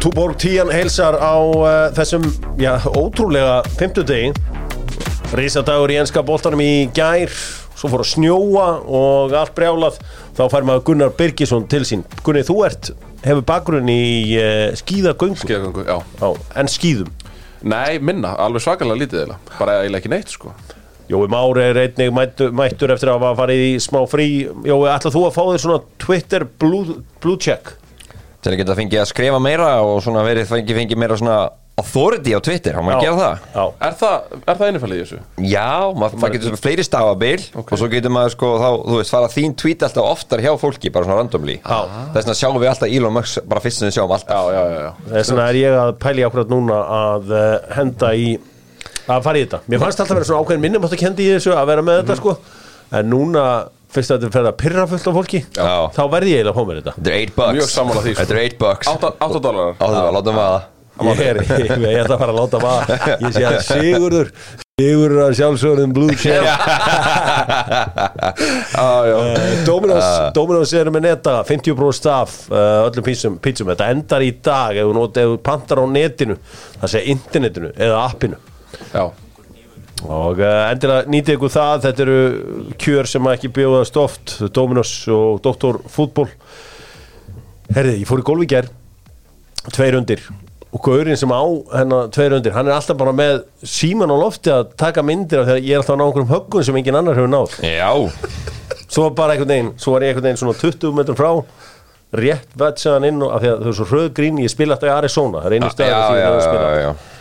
Túborg tían heilsar á uh, þessum, já, ótrúlega 50 degi Rísadagur í enska boltanum í gær. Svo fór að snjóa og allt brjálað. Þá fær maður Gunnar Birgisson til sín. Gunni, þú ert, hefur bakgrunn í uh, skíðagöngu? Skíðagöngu, já. Já, en skíðum? Nei, minna, alveg svakalega lítið eða Bara eiginlega ekki neitt, sko. Jói Mári er einnig mættur, mættur eftir að hafa farið í smá frí. Jói, ætlað þú að fá þér svona Twitter blue, blue check? Til að geta fengið að skrifa meira og svona verið fengið fengi meira svona authority á Twitter, hann maður gera það Já, Er það, er það innifælið í þessu? Já, maður, maður getur svona fleiri stafabil Ok. og svo getur maður sko þá, þú veist, fara þín tweet alltaf oftar hjá fólki, bara svona randomly Já. Þess vegna sjáum við alltaf Elon Musk bara fyrst sem við sjáum alltaf Já, já, já, já þess vegna er ég að pæli ákveðat núna að uh, henda í að fara í þetta. Mér fannst alltaf að vera svona ákveðin minnum að kendi í þessu að vera með þetta sko en núna fyrst að þetta fer að pyrra fullt af fólki Já. þá verði ég eiginlega að fá mér þetta. Þetta er 8 bucks. Mjög sammála því, sko. Þetta er 8 bucks. 8 dólarar Áttu það, látum við að Ég er, ég, ég ætla að fara að láta maður ég sé að Sigurður Sigurður að sjálfsögurinn Blue Chef Já, já Uh, Dominos, Dominos eru með neta 50% staf uh, öllum pítsum, pítsum þetta endar í dag ef þú, not, ef þú pantar á netinu það segja internetinu eða appinu. Já, og uh, endilega nýtið ykkur það. Þetta eru kjör sem ekki bjóðast oft. Dominos og Dr. Fútból herriði, ég fór í golf í ger tveir undir. Og gaurinn sem á hennar tveir undir hann er alltaf bara með síman á lofti að taka myndir af því að ég er alltaf að ná einhverjum höggun sem engin annar hefur náð. Já, svo var bara einhvern veginn, svo var ég einhvern veginn svona 20 metrum frá rétt vetsaðan inn og af því að þau er svo hröð grín ég spila alltaf í Arizona, það er einu já, stöð já, sem ég hefur spilað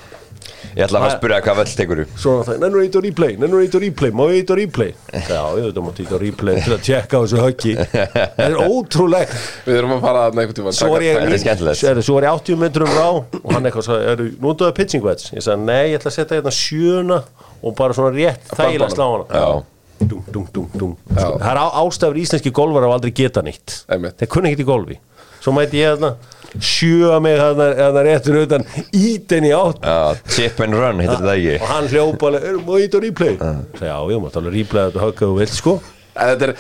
Ég ætla að fara að spyrja hvað völd tekur þú? Svona það, nennur eitt á replay, nennur eitt á replay, má eitt á replay? Já, ég veit að mátt eitt á replay til að tjekka á þessu höggi. Það er ótrúlegt. Við erum að fara að einhvern tíma Svo er ég, þetta er skemmtilegt. er, svo er ég 80 metrum frá og hann eitthvað sagði, eru notaðu pitching wedge Ég sagði, nei, ég ætla að setja hérna sjöna og bara svona rétt þægilega slá hana. Já. Dum, dum, dum, dum. Það er á- ástæður íslenski golfar á aldrei geta nýtt. Þeir kunni ekkert í golfi. Svo mæti ég hérna sjöa mig hérna, hérna réttur utan. Íten í átt. Chip and run, þetta og ekki? Hann hljópa alveg, erum við ít á replay? Já, ég mátt alveg replay þetta högg að þú vilt sko þetta er,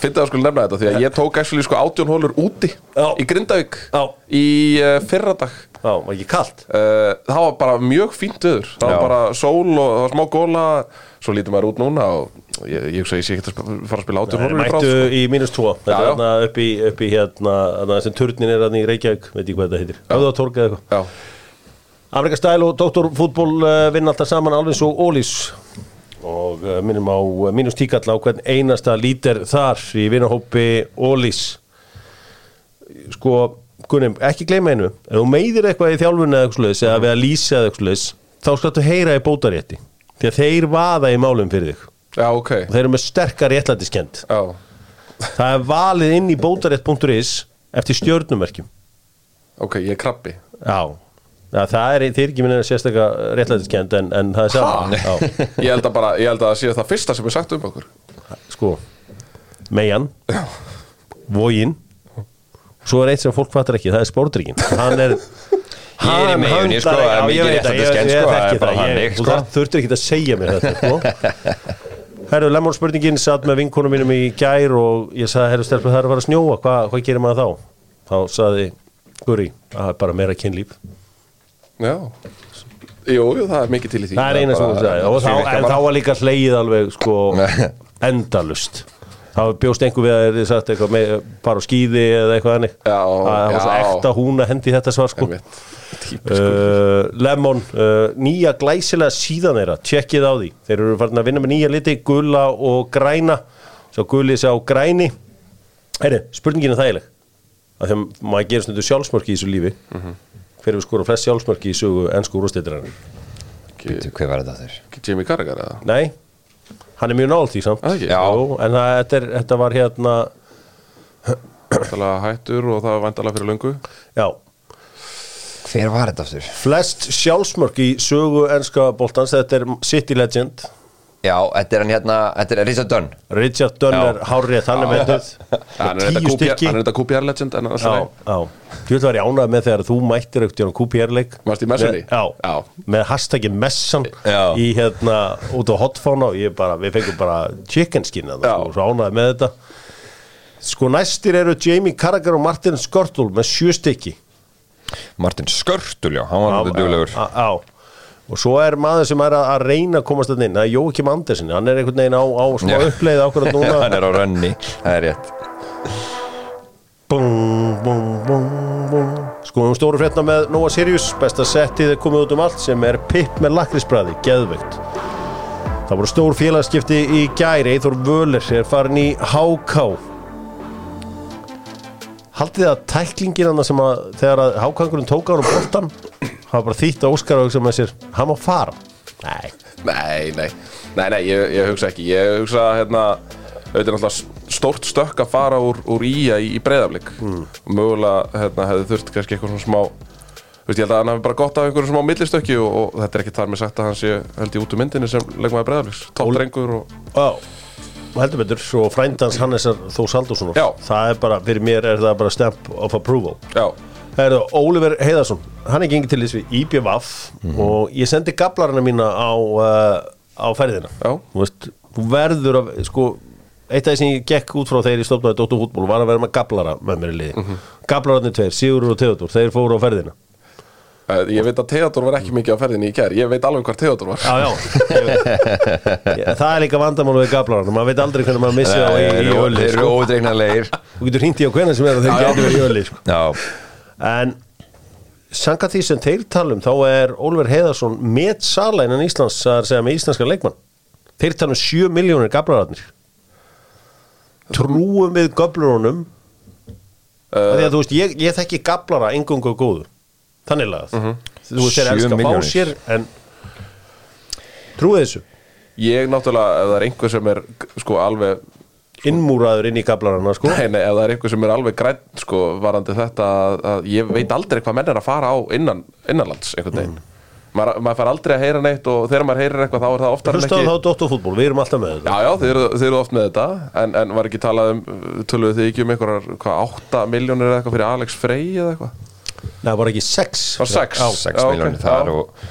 finnst það að skulle nefna þetta Því að ég tók actually sko átjón hólur úti Já. Í Grindavík Já. Í uh, fyrradag Já, var ekki kalt? Uh, Það var bara mjög fínt viður Það var Já. bara sól og það var smá góla Svo lítur maður út núna og ég, ég hugsa að ég sé ekki að sp- fara að spila átjón hólur mættu í mínus 2 Þetta er já. hérna upp í, upp í hérna þarna sem turnin er hérna í Reykjavík. Veit ekki hvað þetta heitir. Höfðatorg eða eitthvað. Já, Amerika Stæl og Dr. Fútból uh, vinna alltaf saman alveg svo Ólís og uh, minnum á uh, mínus tíkall á hvern einasta lítir þar í vinnahópi Ólís sko, Gunni, ekki gleyma einu. Ef þú meiðir eitthvað í þjálfunni eða eitthvað eða við að lýsa eða eitthvað þá skaltu heyra í bótarétti. Því að þeir vaða í málum fyrir þig. Já, ok. Og þeir eru með sterkar réttlætiskend það er valið inn í bótarétt.is eftir stjörnumerkjum. Ok, ég er krabbi. Já Já, það er, þeir ekki minna sérstakka réttlætiskend en, en það er saman Ég held að bara, ég held að það sé það fyrsta sem er sagt um okkur. Sko Meian Vógin Svo er eitt sem fólk fattar ekki, það er spórdryggin Hann er Ég er í meyjunni, sko, höndlar- það er mikið það, ég- sko, þekki það er ég- sko. þurftir ekki að segja mér þetta sko. Herru, lemon spurningin satt með vinkonum mínum í gær og ég sagði, herru, stelpur, það er að fara að snjóa hvað, gerir maður þá? Þá sagði Guri, það er bara meira kynlíf Jú, það er mikið til í því. Það er eina sem hún sagði En þá var líka hlegið alveg sko endalust þá bjóst einhver við að þið sagt eitthvað með, bara á skýði eða eitthvað hannig Já, það var svo ekta hún að hendi þetta svar sko. Uh, Lemon uh, nýja glæsilega síðan þeirra. Tjekkið á því, þeir eru farin að vinna með nýja liti gula og græna. Svo guli sá græni. Herri, spurningin er þægileg. Þegar maður gerir stundu sjálfsmörki í þessu lífi. Mhm. Hver hefur skorað flest sjálfsmörki í sögu ennsku úrstættirann Ekki- Hvað var þetta þér? Jamie Carragher eða? Nei, hann er mjög nált því samt ekki? Já. En það, þetta, er, þetta var hérna Vantalega hættur og það var vantalega fyrir löngu Já, Hver var þetta aftur? flest sjálfsmörk í sögu ennska boltans Þetta er City Legend Já, þetta er hann hérna, þetta er Richard Dunn Richard Hárrið, hann er með Hann er Tíu þetta stykki hann er þetta QPR legend en Já, alltaf já Þú veit var ég ánægð með þegar þú mættir auktið á QPR-leik Varstu í messunni? Já, Já. með hashtaggi messan Já. í hérna út á hotfána og ég bara, við fengum bara chicken skin að Já. það, svo ánægð með þetta Sko næstir eru Jamie Carragher og Martin Skortul með sjö stykki Martin Skörtul, já, hann var náttúrulega duglegur á, á. Og svo er maður sem er að, að reyna að komast inn. Það er Jókim Andersen, hann er einhvern veginn á, á smá uppleið ákvörðan núna. Hann er á rönni, það er rétt. Bum, bum, bum, skoðum stóru frétna með Nova Sirius. Besta settið er komið út um allt sem er pipp með lakrisbræði, geðveikt. Það voru stór félagskipti í gæri Eithor Völer er farin í HK haldið þið að tæklingin hann sem að þegar að hákangurinn tók á hann um boltan hafa bara þýtt að Óskar og hugsa með sér hann má fara. Nei, Nei, nei, nei, nei ég, ég hugsa ekki. Ég hugsa, hérna stórt stökk að fara úr, úr ía í, í breyðaflik og mögulega, hérna, hefði þurft kannski eitthvað svona smá veist, ég held að hann hafi bara gott af einhverju smá millistökki og, og þetta er ekki þar með sagt að hann sé held ég út úr myndinni sem leikmaði breyðafliks toppdrengur og Ó, heldur betur svo frændans Hannesar Þó Saldússonar Já. það er bara, fyrir mér er það bara stamp of approval. Já, Það eru Óliver Heiðarsson hann er gengið til þess við IBVF og ég sendi gablarana mína á, uh, á ferðina. Já. þú, veist, þú verður að sko, eitt af því sem ég gekk út frá þegar ég stofnaði Dóttur fútból var að vera með gablara með mér í liði. Mm gablararnir tveir, Sigurður og Theodor þeir fóru á ferðina. Eh, ég veit að Theodor var ekki mikið á ferðinni í kær ég veit alveg hvar Theodor var. Já, já. Það er líka vandamál við gablarana maður veit aldrei hvernig maður missi á í, Þeir í eru- öli þeir eru sko. ódreiknarlegir Þú getur í á hvernig sem er og þeir getur verið í öli sko. Já, En sanga því sem þeir talum þá er Ólver Heiðarsson með sala innan Íslands að segja með íslenska leikmann. Þeir talum 7 miljónir gablararnir. Trúum við gablurunum uh, því að þú veist ég, ég þekki gablara engungu góðu. Þannig lagað. Þú veist þeir 7 elska að fá sér en trúið þessu? Ég náttúrulega, ef það er einhver sem er sko alveg innmúraður inn í gablarana sko. Nei, nei, ef það er einhver sem er alveg græn sko, varandi þetta að, að ég veit aldrei hvað menn er að fara á innan, innanlands einhvern veginn. Maður, maður fær aldrei að heyra neitt og þegar maður heyrir eitthvað þá er það oftar en hlustaðu ekki þá Dóttarfútból, við erum alltaf með þetta. Já, já, þeir eru, þeir eru oft með þetta en, en var ekki talað um, töluðu þið ekki um einhverjar, hvað, 8 miljónir eða eitthvað fyrir Alex Frey eða eitthvað? Nei, var ekki 6 Það var 6 6 miljónir þar og,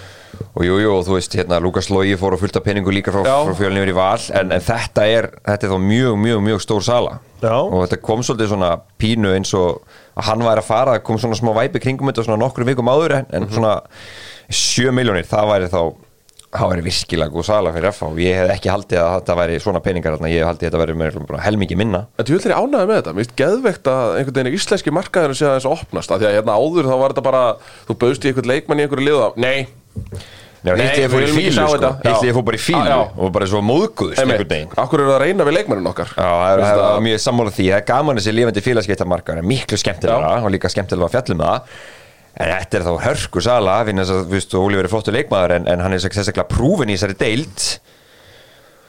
og jú, jú, og þú veist, hérna, Lukas Lógi fór að fullta peningu líka frá, frá fjölnir í val en, en þetta er, þetta er þá mjög, mjög, mjög stór sala. Já. og þetta kom svolítið svona pínu eins og að hann væri að fara, kom svona smá væpi kringum þetta svona nokkru vikum áður en, Mhm. en svona 7 miljónir, það væri þá það væri virkilega góð sala fyrir FH og ég hef ekki haldið að þetta væri svona peningar ég hef haldið að þetta væri bara helmingi minna. Þú ætlir ég ánægði með þetta, mér finnst geðveikt að einhvern veginn íslenski markaðurinn sé aðeins að opnast af því að hérna áður þá var þetta bara þú bauðst í einhvern leikmann í einhverju liða Nei, Nei, Nei, hitt ég fór í fílu sko, þetta. hitt Já. ég fór bara í fílu og bara svo móðguðust einhvern veginn. Akkur eru það að reyna við leikmannin okkar? Já, það er, er mjög sammála því, það er gaman þessi lifandi félagskiptamarkar, er miklu skemmtilega og líka skemmtilega að fjallum það. En þetta er þá hörku sala, þú veist, Óli verið flottu leikmaður en, en hann er sérstaklega prúfin í þessari deild. uh,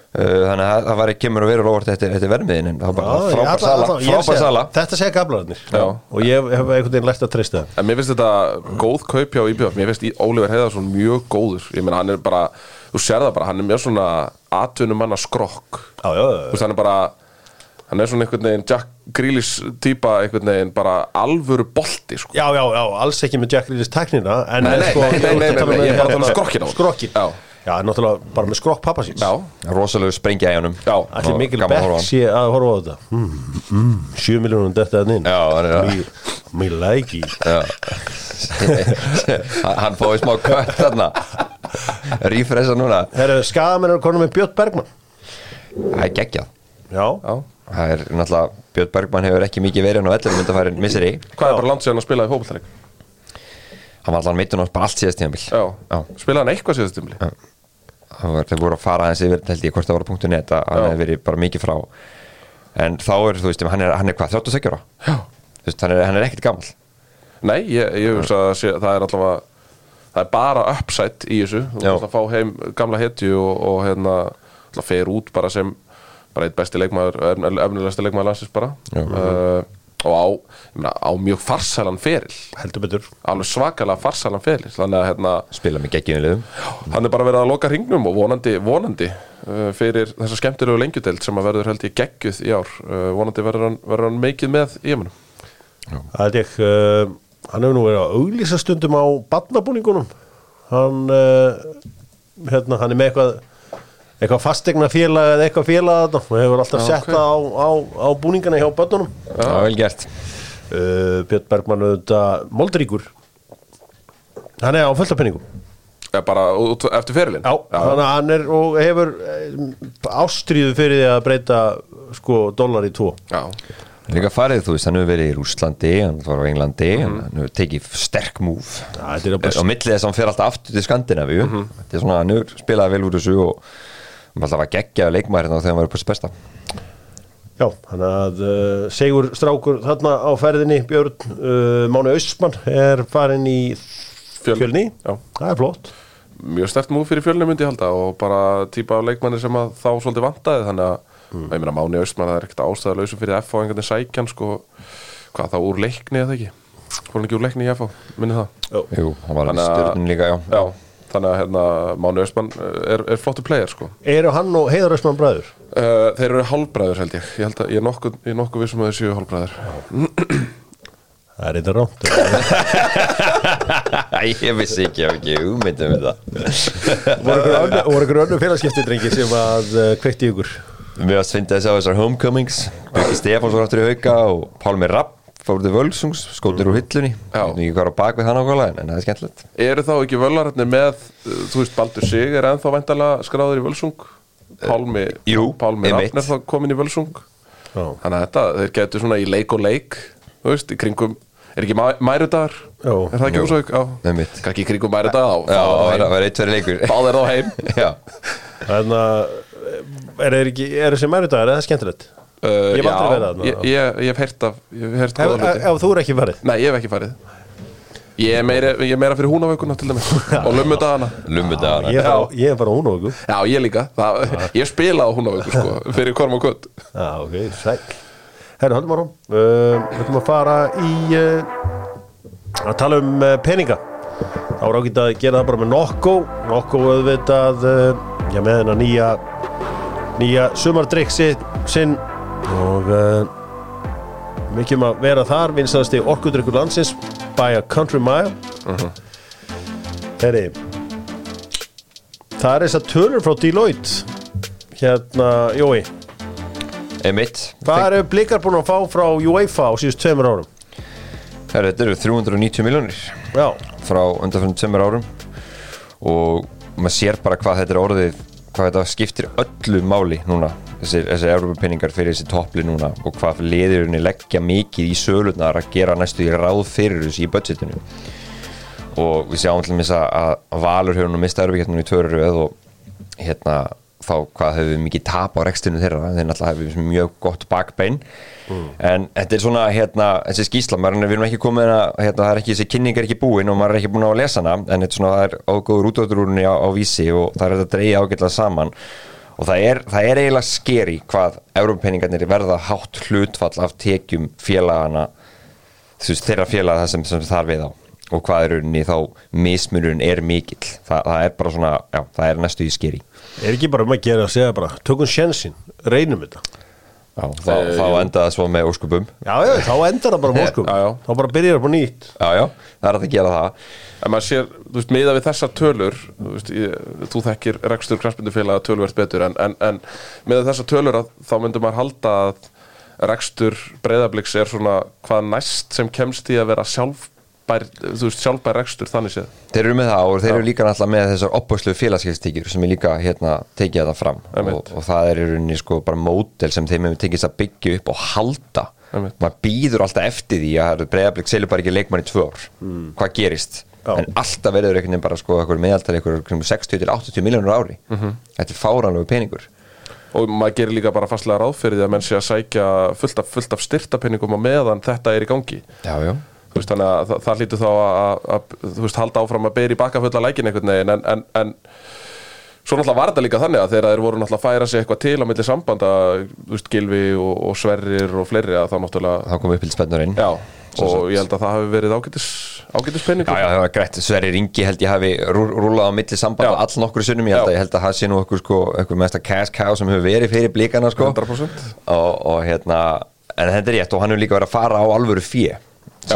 þannig að það var ekki kemur að vera lofart eftir, eftir vermiðin en það var bara frábær sala, frábær sala. Þetta segja gablararnir. Já. og ég hef einhvern veginn lært að treysta það En mér finnst þetta góð kaup hjá IBF Mér finnst í- Óliver Heiðarsson mjög góður. Ég meina hann er bara, þú sér það bara Hann er mjög svona atvinnumanna skrokk. Já, já, Þú veist hann er bara Hann er svona einhvern veginn Jack Grealish típa einhvern veginn bara alvöru bolti sko. já, já, já, alls ekki með Jack Reelis teknina en Nei, nei, sko, nei, nei, nei, nei, nei, ég er bara að um skrokkinn á honum. Já. Náttúrulega bara með skrokk pappa síns. Já, rosalegu sprengja í honum. Já Allir mikil bekk sé að horfa á þetta. Mm, mm, 7 miljónum þetta inn. Já, hann er að- Mér- læki Hann- fóði smá kött þarna. Rífresa núna. Herru, skadamenn er konum með Björn Bergman það er geggjað. Já, Já. það er náttúrulega, Björn Bergman hefur ekki mikið verið á 11 myndafærin misseri. Hvað er bara langt síðan að spila í fókbaltæring? Hann var allan meitun á bara allt síðast Já. spilaði hann eitthvað síðast var, þeir voru að fara aðeins yfir held ég hvort það voru punktu net að hann hefur verið bara mikið frá. En þá er, þú veist, hann er, hann er hvað, 36 ára? Veist, hann er, hann er ekkert gammal Nei, ég, ég hugsa að sé, það er allavega það er bara upside í þessu. Þú ætla að fá heim gamla hetju og, og hérna, að fer út bara sem bara eitt besti leikmaður efnilegasti leikmaður landsins bara. Uh, og á, meina, á mjög farsælan feril. Heldur betur. Alveg svakalega farsælan feril. Þannig að hérna, spila með geggjum liðum. hann er bara verið að loka hringnum og vonandi, vonandi uh, fyrir þessa skemmtilegu lengjudeld sem að verður held ég geggjuð í ár. Uh, vonandi verður hann, verður hann meikið með í heiminum. Það er ég uh, Hann hefur nú verið að auglýsa stundum á badnabúningunum Hann uh, hérna, hann er með eitthvað eitthvað fastegna félag eða eitthvað félag þarna og hefur alltaf Já, sett á, á, á búningana hjá bönnunum það var vel gert uh, Björn Bergmann auðvitað Moldríkur. Hann er á fullt af penningum ja, bara út, eftir ferilinn? Já, þannig að hann er og hefur eh, ástríðu fyrir því að breyta sko dólar í tvo. Já. Líka farið, þú veist, hann hefur verið í Rúslandi, hann var á Englandi, hann hefur tekið sterk múf Já, þetta er á bara millið þess að hann fer alltaf aftur til Skandinavíu. Þetta er svona, hann hefur spilaði vel úr þessu og hann var alltaf að gegja leikmærin þegar hann var upp á þessu besta Já, þannig að uh, Sigur Strákur þarna á ferðinni Björn uh, Máni Austmann er farin í Fjöl- fjölni. Já. Það er flott. Mjög stert múf fyrir fjölni myndi ég halda og bara típa af leikmanni sem að þá svolítið vantaði þannig að Mm. ég meina Máni Austmann það er ekkert ástæðalausu fyrir F á einhvern veginn sækjan sko, hvað þá úr leikni eða ekki? Hann ekki úr leikni í F á, minni það? Jú, hann var að- stjórnum líka, já, já, þannig að hérna, Máni Austmann er, er flottu player sko. Eru hann og Heiðar Austmann bræður? Uh, þeir eru hálfbræður held ég. Ég, held að, ég er nokkuð, nokkuð vissum að þeir séu hálfbræður. Það er eitthvað rámt ég vissi ekki, ég hef ekki hugmyndum við það. Voru ykkur önnu- voru ykkur önnu félagskipti drengi sem að uh, kveikti ykkur? Varst fyndið að sjá þessar homecomings. Björki Stefáns var aftur í hauka og Pálmi Rapp fór til Völsungs, skótir úr hillunni. Veit nú ekki hvað er á bak við hann ákvæmlega en, en það er skemmtilegt. Eru þá ekki völararnir með Þú veist, Baldur Sig er ennþá væntalega skráður í Völsung? Pálmi, jú, Pálmi. Rafn er þá komin í Völsung? Já. Þannig að þetta, þeir getur svona í leik og leik Þú veist, í kringum Er ekki mæ- mærudagar? Jú. Er það ekki Einmitt. Kanski í kringum þá. Það var eitt verið leikur. Báðir þá heim. Já, Þannig að er, er, ekki, er þessi eða skemmtilegt? Uh, Ég hef aldrei já, verið þarna. ég, ég, ég hef heyrt af Ég hef heyrt Ef, þú er ekki farið? Nei, ég hef ekki farið. Ég er meira, ég er meira fyrir húnavökunna til dæmis. Og lummudagana. Ég er bara, ég er bara hún og ykkur Já, ég líka. Það, Ég spila á húnavöku sko Fyrir Korm og Kutt Já, ok, sæl Herra, höldum árum uh, Við ætlum að fara í uh, að tala um uh, peninga. Þá er ágætt að gera það bara með Nokko. Nokko auðvitað uh, já, með hennar nýja nýja sumardrykk sinn og uh, mikið um að vera þar vinstasti orkudrykkur landsins by a country mile. Herri það er þess að tölur frá Deloitte. Hérna, Jói. Emitt Hvað eru blikar búin að fá frá UEFA á síðust tveimur árum? Herra, Þetta eru 390 miljónir Já, frá undanfjörnum tveimur árum. Og maður sér bara hvað þetta er orðið hvað þetta skiptir öllu máli núna þessir Európa-penningar fyrir þessi toppli núna og hvað liðurinni leggja mikið í sölunar að gera næstu í ráð fyrir þessu í budgetinu. Og við sjáum til þess að að Valur hefur nú mistað Európa-keppninu í röð og hérna þá hvað hefur við mikið tap á rekstinu þeirra? Þeir náttúrulega hefur mjög gott bakbein. En þetta er svona hérna þessi skýsla, maður, við erum ekki komið að hérna, það er ekki, þessi kynning er ekki búin og maður er ekki búin að lesa hana en þetta er svona, það er ágóður útöðurúrunni á, á vísi og það er þetta að dreigja ágætlega saman og það er, það er eiginlega skeri hvað Európa-peningarnir verða hátt hlutfall af tekjum félagana þú veist, þeirra félaga það sem, sem þar við á. Og hvað er rauninni þá mismunurinn er mikill. Þa, það er bara svona, já, það er næstu í skeri er ekki bara um að gera að segja bara tökum sjensin, reynum þetta já, þá, þá enda það svo með óskupum Já, já, þá endar það bara Já, já. Þá bara byrjar það på nýtt. Já, já, það er að gera það. En maður sér, þú veist, miða við þessar tölur Þú veist, ég, þú þekkir rekstur kransbundufélaga tölvert betur En, en, en miða þessar tölur að, þá myndum maður halda að rekstur breyðabliks er svona hvað næst sem kemst í að vera sjálfbær Þú veist, sjálfbær rekstur þannig séð. Þeir eru með það og þeir eru líka náttúrulega með þessar opbúslu félagskeidstíkjur sem er líka hérna tekið það fram. Og, og það er í rauninni sko bara mótel sem þeim hefur tekist að byggja upp og halda. Maður býður alltaf eftir því að breyðablík selur bara ekki leikmann í tvö ár. Hvað gerist? Já. en alltaf verður einhvern veginn bara sko eitthvað meðaltal eitthvað 60 til 80 miljónur á ári. Þetta er fáranlegu peningur. Og maður gerir líka bara fastlega ráð fyrir því að menn sé að sækja fullt af, fullt af styrtapenningum á meðan þetta er í gangi. Já, já. Veist, þannig að það, það hlýtur þá að, halda áfram að beri í baka fulla lækin einhvern veginn en, en, en svo náttúrulega var þetta líka þannig að þegar þeir voru náttúrulega að færa sig eitthvað til á milli sambanda, þú veist, Gilvi og, og Sverrir og fleiri að þá náttúrulega þá kom upp til spennurinn já, og ég held að það hafi verið ágætis, ágætis Já, penningur já, það var greitt, Sverri Ringi held ég hafi rú- rúlað á milli sambanda Já. all nokkur sunnum, ég held, Já. að, ég held að það sé nú okkur sko, okkur mesta cash cow sem hefur verið fyrir blíkana sko. 100% og, og hérna, en þetta er rétt og hann hefur líka verið að fara á alvöru sagt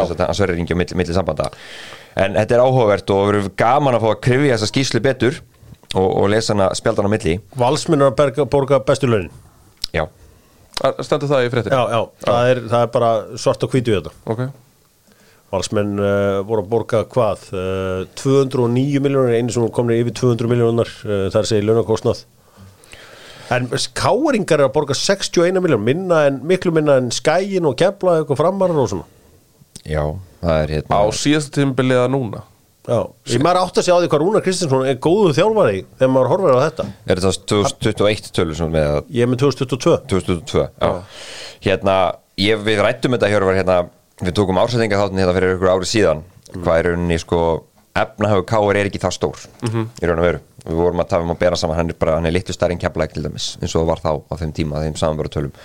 að Sverri Ringi á milli, milli sambanda. En þetta er áhugavert og verður gaman að fá að krifja þessa skýslu betur og, og lesa hana spjaldan á milli. Valsminnur að berga, borga bestu launin. Já, Stendur það í fréttin? Já, já, það er, það er bara svart og hvítu í þetta. Ok, Valsmenn uh, voru að borga hvað? Uh, 209 miljónir einu sem komnir yfir 200 miljónar uh, þar segir launakostnað. En káringar er að borga 61 miljón minna en, miklu minna en skæin og kefla eitthvað framarar og svona Já, það er hérna Á síðastu tímabilið að núna? Já, ég maður átt að segja á því hvað Rúnar Kristinsson er góðu þjálfari þegar maður horfir á þetta. Er þetta 2021 tölur sem með að Ég er með 2022 2022 já. Hérna, ég, við rættum þetta hér var hérna, við tókum ársætinga þáttin hérna fyrir ykkur ári síðan. Hvað er rauninni sko efnahöfu káir er ekki það stór í raun og veru. Við vorum að tafa um að bera saman hann er bara, hann er litlu stærri en keflæk til dæmis eins og það var þá á þeim tíma, þeim samanbara tölum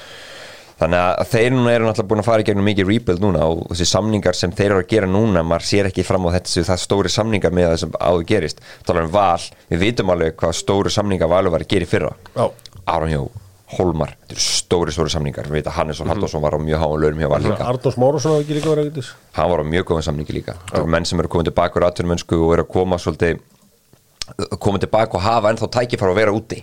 þannig að þeir núna eru náttúrulega búin að fara í gegnum mikið rebuild núna og þessi samningar sem þeir eru að gera núna maður sér ekki fram á þetta það stóri samningar með það sem áður gerist. Talar um val, við vitum alveg hvað stóri samningar valur var að gera í fyrra. Já. Aron Jó, Holmar, þetta eru stóri stóri samningar. Við veit að Hannes og Halldórsson var á mjög háum lögum hjá Val líka. Arnórs Márusson hafa ekki líka verið ekkert hann var á mjög góðum samningi líka. Það eru menn sem eru komið tilbaka úr atvinnumönsku og eru að koma svolítið komið tilbaka og hafa ennþá tækifar að vera úti.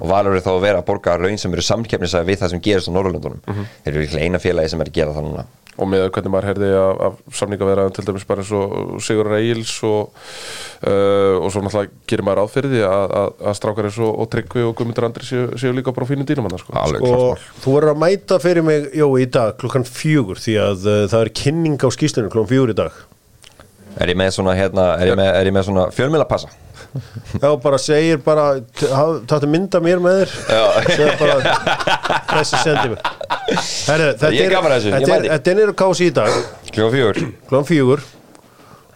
Og valur er þá að vera að borga laun sem eru samkeppnisæði við það sem gerist á Norrlöndunum þeir eru líklega eina félagi sem er að gera það núna. Og með hvernig maður herði af, af samningaverðan til dæmis bara eins og Sigur Reils og, uh, og svo náttúrulega gerir maður áfyrir því að, að, að strákar eins og, Tryggvi og Guðmundur Andri séu, séu líka bara á fínu dýnum hann sko. og klart þú verður að mæta fyrir mig jó, í dag klukkan fjögur því að uh, það er kynning á skýslunum klukkan fjögur í dag. Er ég með svona, hérna, er ég með, er ég með svona fjölmjöla Já, bara segir bara Tattu mynda mér með þér. Segir bara Þessi sendi mig Herri, Þetta Ég er niður kási í dag. Kljóðan fjögur. Klukkan fjögur.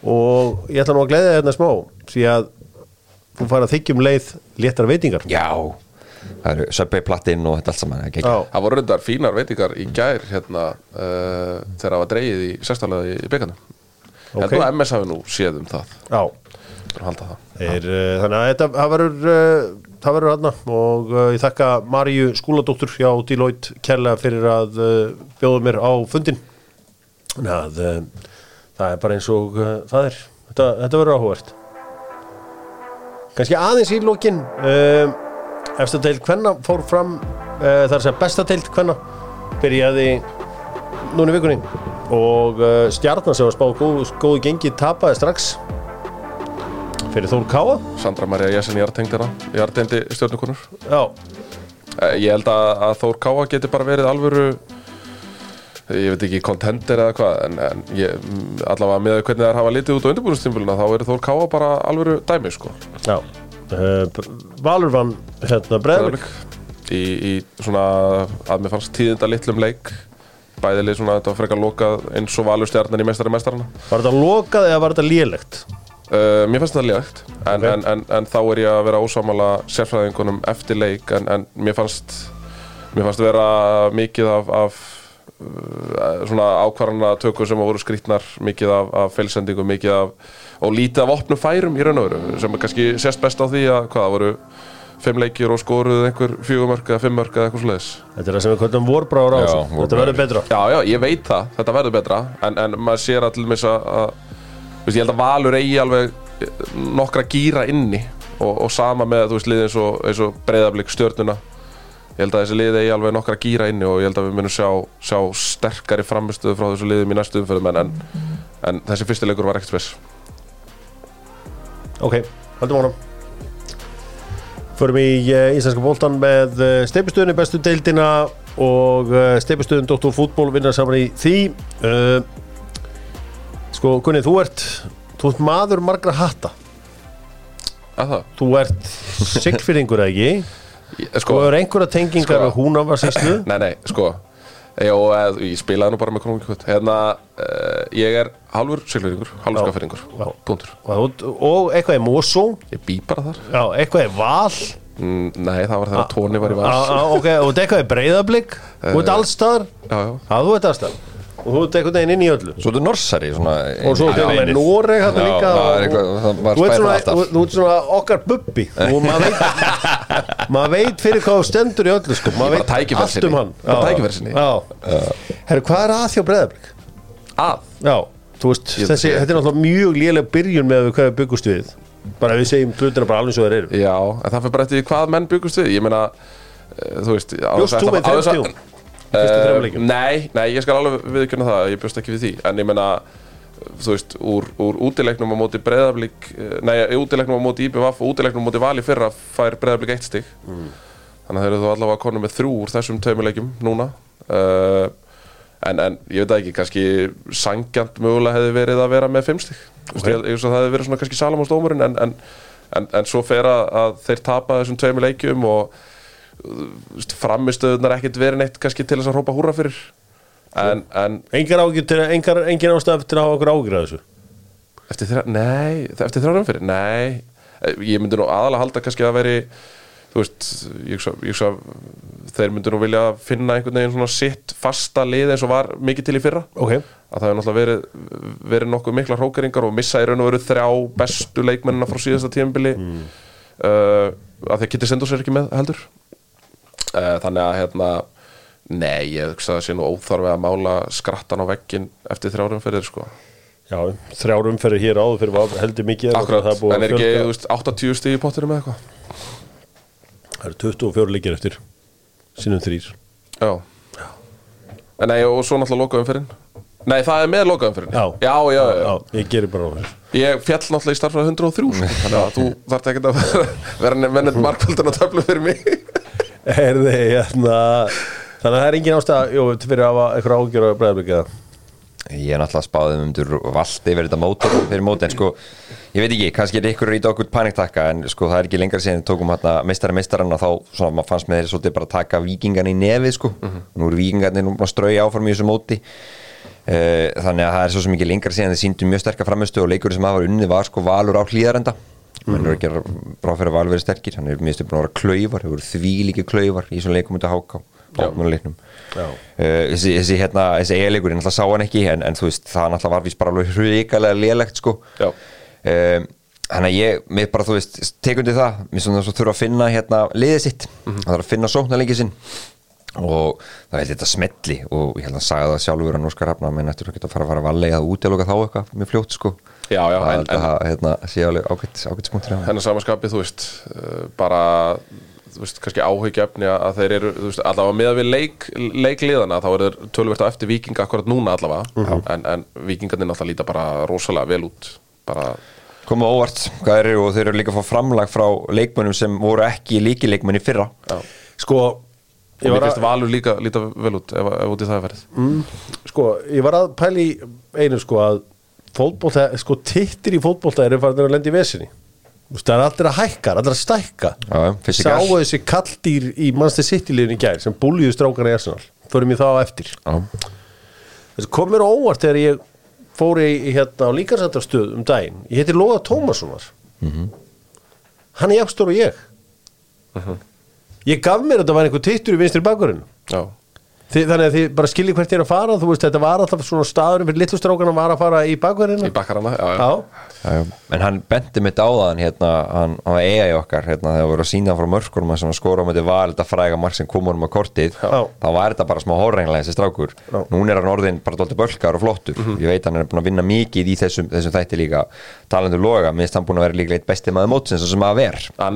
Og ég ætla nú að gleða þér hérna smá Því að þú fara að þykjum leið Léttar veitingar. Já. Það eru söpbei plattinn og þetta allt saman það voru reyndar fínar veitingar í gær hérna uh, þegar það var dreigið í sérstæðlega í byggandum Ok. okay. en MS hafi nú séð um það. Já. Þeir, uh, þannig að þetta það verður uh, það verður aðna og uh, ég þakka Maríu skúladóttur hjá Deloitte kærlega fyrir að bjóða mér á fundin að það er bara eins og það er. Þetta, þetta verður áhugavert. Kannski aðeins í lokin uh, eftir deild hvenna fór fram þar sem besta deild hvenna byrjaði núna í vikunni. Og stjarnan sem var spáð góðu, góðu gengi tapaði strax fyrir Þór Káa Sandra Maria Jartengd hérna Jartendi stjórnukonur Já, Eh, Ég held að, að Þór Káa geti bara verið alvöru ég veit ekki kontender eða hvað en, en ég, allavega með hvernig þær hafa litið út á undirbúinstimbulina þá er Þór Káa bara alvöru dæmi sko. Já. Uh, Valur vann hérna Breiðablik. Í, í svona að mér fannst tíðinda litlum leik bæðileg svona þetta var frekar lokað eins og Valur stjarnan í mestari mestarana Var þetta lokað eða var þetta lélegt? Uh, mér finnst það légt en, Ok. en, en, en þá er ég að vera ósámála sérfræðingunum eftir leik en, en mér fannst mér fannst vera mikið af, af uh, svona ákvarðana tökum sem voru skrýtnar mikið af, af feilsendingum mikið af og lítið af opnum færum í raun og veru sem er kannski sérst best á því að hvað það voru fimm leikir og skoruð einhver fjögumörk eða fimmörk eða eitthvað svoleiðis. Þetta er það sem við kvöldum vorbráður á þessu Þetta verður betra. Já, já, ég veit það, þetta verður betra en, en maður sér allir mis að, veist, ég held að Valur eigi alveg eh, nokkra gýra inni og, og sama með, þú veist, liðið eins og, eins og breyðablík stjörnuna. Ég held að þessi liðið eigi alveg nokkra gýra inni og ég held að við munum sjá, sjá sterkari framistöðu frá þessu liðum í næstu umferðum en, en, en þessi fyrsti leikur var ekkert spes. Ok, haldum honum Förum í uh, íslenska bóltan með uh, steipustöðunni bestu deildina og uh, steipustöðun Dr. Fútból vinnar saman í því Sko, Gunni, þú ert þú ert maður margra hatta. Að það, Þú ert sigfyrringur, eða ekki? ég, Sko, sko, þú er einhverja tengingar Sko. við húnavarsýslu nei, nei, sko. Jó, eð, ég spilaði nú bara með konungikvöld hérna, uh, ég er halvur sigleringur, halvur Já. punktur, og, og eitthvað er Mosó ég bý bara þar. Já, eitthvað er Val? Mm, nei, það var þegar Tóni var í Á, vals á, ok, og þetta eitthvað er Breiðablík Þú ert allstaðar Já, já. Já, þú ert allstaðar og þú tekur það inn í öllu. Svo er þetta norsari svona, og svo tekur það Noreg hann líka og þú ert svona okkar bubbi. Og maður veit maður veit fyrir hvað stendur í öllu sko. maður veit allt um hann. Herru, hvað er að þjó breðablik? Að? Já, þú veist, þessi, þetta er náttúrulega mjög lélega byrjun með hvað við byggust við. Bara við segjum hlutina bara alveg svo þeir eru. Já, en það fyrir bara eftir hvað menn byggust við. Ég meina, eh, þú veist Just, þú veit, 50 uh, nei, nei, ég skal alveg viðkjöna það ég bjóst ekki við því, en ég menna þú veist, úr, úr útilegnum á móti breðablík, eh, nei, útilegnum á móti IBVF og útilegnum á móti vali fyrra fær breðablík eitt stygg mm. þannig að þeir eru þú allavega konum með þrjú úr þessum taumilegjum núna. Uh, en, en ég veit ekki, kannski sangjant mögulega hefði verið að vera með fimm stygg, okay. ég veist að það hefði verið svona kannski salamásdómurinn en, en, en svo fer að þeir tapa þessum taumilegjum og framistöðunar ekkert verið neitt kannski til þess að hrópa húra fyrir? En, en Engar ástæð til að hafa okkur ágjur að þessu? Eftir þrjá, nei, eftir þrjá umfyrir, nei. Ég myndi nú aðalega halda kannski að veri Þú veist, ég hugsa Þeir myndi nú vilja finna einhvern veginn svona sitt fasta lið eins og var mikið til í fyrra. Ok, Að það hefur náttúrulega verið, verið nokkuð mikla hrókeringar og missa í raun og veru þrjá bestu leikmennina frá síðasta tíðanbili mm. uh, að að Kitty Stendos er ekki með heldur Þannig að hérna Nei, ég hugsa að það sé nú óþarfi að mála skrattan á veggin eftir þrjárum fyrir sko já, þrjár umferðir hér áður fyrir var heldur mikið Akkurat, en er ekki veist, 80 stig í pottinum eða eitthvað? Það eru 24 leikir eftir Sinnum þrýr Já En nei, og svo náttúrulega lokaumferðin Nei, það er með lokaumferðin Já. já, já, já. Já, ég gerir bara á þessu Ég fjall náttúrulega í starfræði 103 sko. Þannig að þú þarft ekki að vera, mennið markvöldan á töflu fyrir mig Herði, hérna Þannig að það er engin ástæð fyrir að hafa eitthvað ágjör að bregðarblik eða? Ég er náttúrulega spáðið um undir valdi verið þetta móti fyrir móti en sko ég veit ekki, kannski er ykkur ít okkur paniktakka en sko það er ekki lengra síðan tókum hérna meistari meistarann og þá svona maður fannst með þeir svolítið bara að taka vikingan í nefið sko. Nú eru vikingarnir nú að strauja áfram í þessu móti. Uh, þannig að það er svo sem ekki lengra síðan þeir síndu mjög sterkar framistu og leikur sem hafa unnið var sko valur á hlýðarenda menn eru ekki ráð fyrir að valur verið sterkir. Hann er mjög stundin að vera klaufar, hefur því líki klaufar í þessum leikum að háká bóknuleiknum. Uh, þessi, þessi, hérna, þessi eiginleikur, ég náttúrulega sá hann ekki en, en þú veist, það náttúrulega var vís bara alveg hrikalega lélegt sko. Um, Þannig að ég, mér bara, þú veist, tekundi það. Mér svona svo þurfa að finna hérna liðið sitt. Það þarf að finna sóknarleikið sinn Og það er þetta smetli Og ég held að sagði það sjálfur að Nóskar Rafna Menn eftir að geta að fara að fara að valega að útiloka þá eitthvað Mjög fljótt sko. Já, já, Það en- held að hérna, sé alveg ágætt, ágætt smúntir á Hennar samanskapið, þú veist uh, bara, þú veist, kannski áhyggjefni að þeir eru, þú veist, allavega með við leik, leikliðana, þá eru þeir tölvert á eftir vikinga akkurat núna allavega. En, en vikingarnir náttúrulega líta bara rosalega vel út bara, Komið óvart, hvað eru og þeir eru líka og að, Valur líka líta vel út ef, ef út í það er verið sko, ég var að pæli einu sko að fótbolta, sko tittir í fólkbólta eru farin að lenda í vesinni. Það er allir að hækka, allir að stækka. Sáu þessi kalldýr í Manchester City liðin í gær sem búlíðu strákana í Arsenal. Förum ég þá á eftir. Já, Þessi kom mér á óvart þegar ég fór í, hérna á líkansættastöð um daginn. Ég heiti Lóða Tómassonar. Hann er jafnstór og ég Ég gaf mér að þetta var einhver tittur í vinstri bakurinn já, Þi, Þannig að þið bara skiljið hvert er að fara Þú veist, þetta var alltaf svona staðurinn fyrir litlustrákana var að fara í bakurinn í bakkarana já, já. Já, já, já. En hann benti mitt á það hérna, hann hann var eiga í okkar hérna, þegar voru að sína frá mörkurum sem skora á með val þetta fræga mark sem kom honum á kortið Já. þá var þetta bara smá hórrenglega þessi strákur. Já. Nún er hann orðin bara dólti bölkar og flottur. Ég veit hann er búin að vinna mikið í þessum, þessum þætti líka. Talandu loga, minnst hann búin að vera líka eitt besti maður mótsins sem að ver. Hann